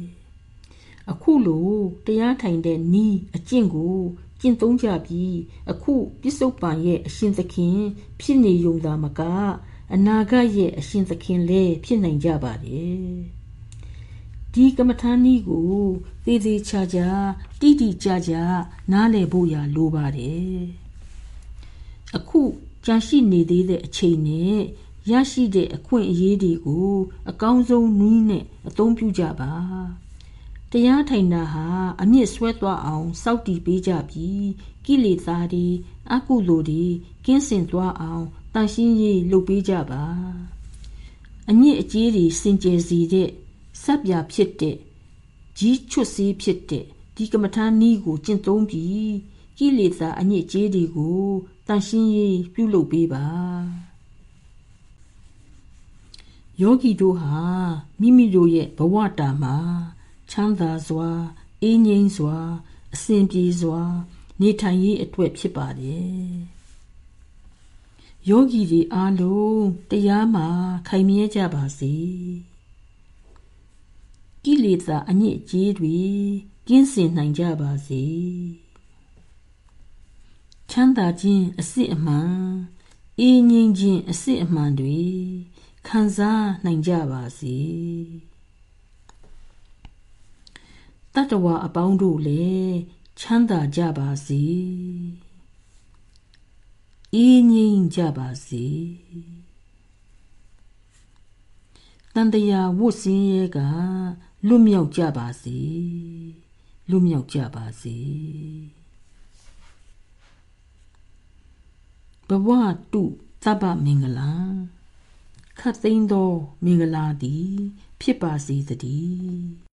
အခုလိုတရားထိုင်တဲ့နီးအကျင့်ကိုကျင့်သုံးကြပြီးအခုပြစ္ဆုတ်ပံရဲ့အရှင်သခင် ဖြစ်နေုံသာမက အနာဂတ်ရဲ့အရှင်သခင်လည်းဖြစ်နိုင်ကြပါတယ်ဒီကမ္မထာနည်းကိုသေသေးချာချာတိတိကျကျနားလည်ဖို့ရလိုပါတယ်အခုကြန့်ရှိနေသေးတဲ့အချိန်နဲ့ရရှိတဲ့အခွင့်အရေးတွေကိုအကောင်းဆုံးနည်းနဲ့အသုံးပြုကြပါတရားထိုင်တာဟာအမြင့်ဆွဲသွားအောင်စောက်တည်ပေးကြပြီးကိလေသာတွေအကုသိုလ်တွေကင်းစင်သွားအောင် တန်ရှင်းရေးလုပ်ပေးကြပါအမြင့်အကျေးတွေစင်ကြယ်စေတဲ့စပ်ပြဖြစ်တဲ့ကြီးချွတ်စည်းဖြစ်တဲ့ဒီကမ္မထာနီးကိုကျင့်သုံးပြီးကိလေသာအညစ်အကြေးတွေကိုတန်ရှင်းရေးပြုလုပ်ပေးပါယောဂီတို့ဟာမိမိတို့ရဲ့ဘဝတာမှာချမ်းသာစွာအေးငြိမ်းစွာ အစဉ်ပြေစွာ နေထိုင်ရေးအတွက်ဖြစ်ပါတယ် ယောဂီတွေအားလုံးတရားမှာခိုင်မြဲကြပါစေကိလေသာအညစ်အကြေးတွေကင်းစင်နိုင်ကြပါစေချမ်းသာခြင်းအစစ်အမှန်အေးငြိမ်းခြင်းအစစ်အမှန်တွေခံစားနိုင်ကြပါစေတတ္တဝါအပေါင်းတို့လည်းချမ်းသာကြပါစေ အေးငြိမ်းကြပါစေတန်တရာဝတ်စင်းရဲကလွတ်မြောက်ကြပါစေလွတ်မြောက်ကြပါစေဘဝတုသဗ္ဗမင်္ဂလာခတ်သိမ်းသောမင်္ဂလာသည် ဖြစ်ပါစေတည်း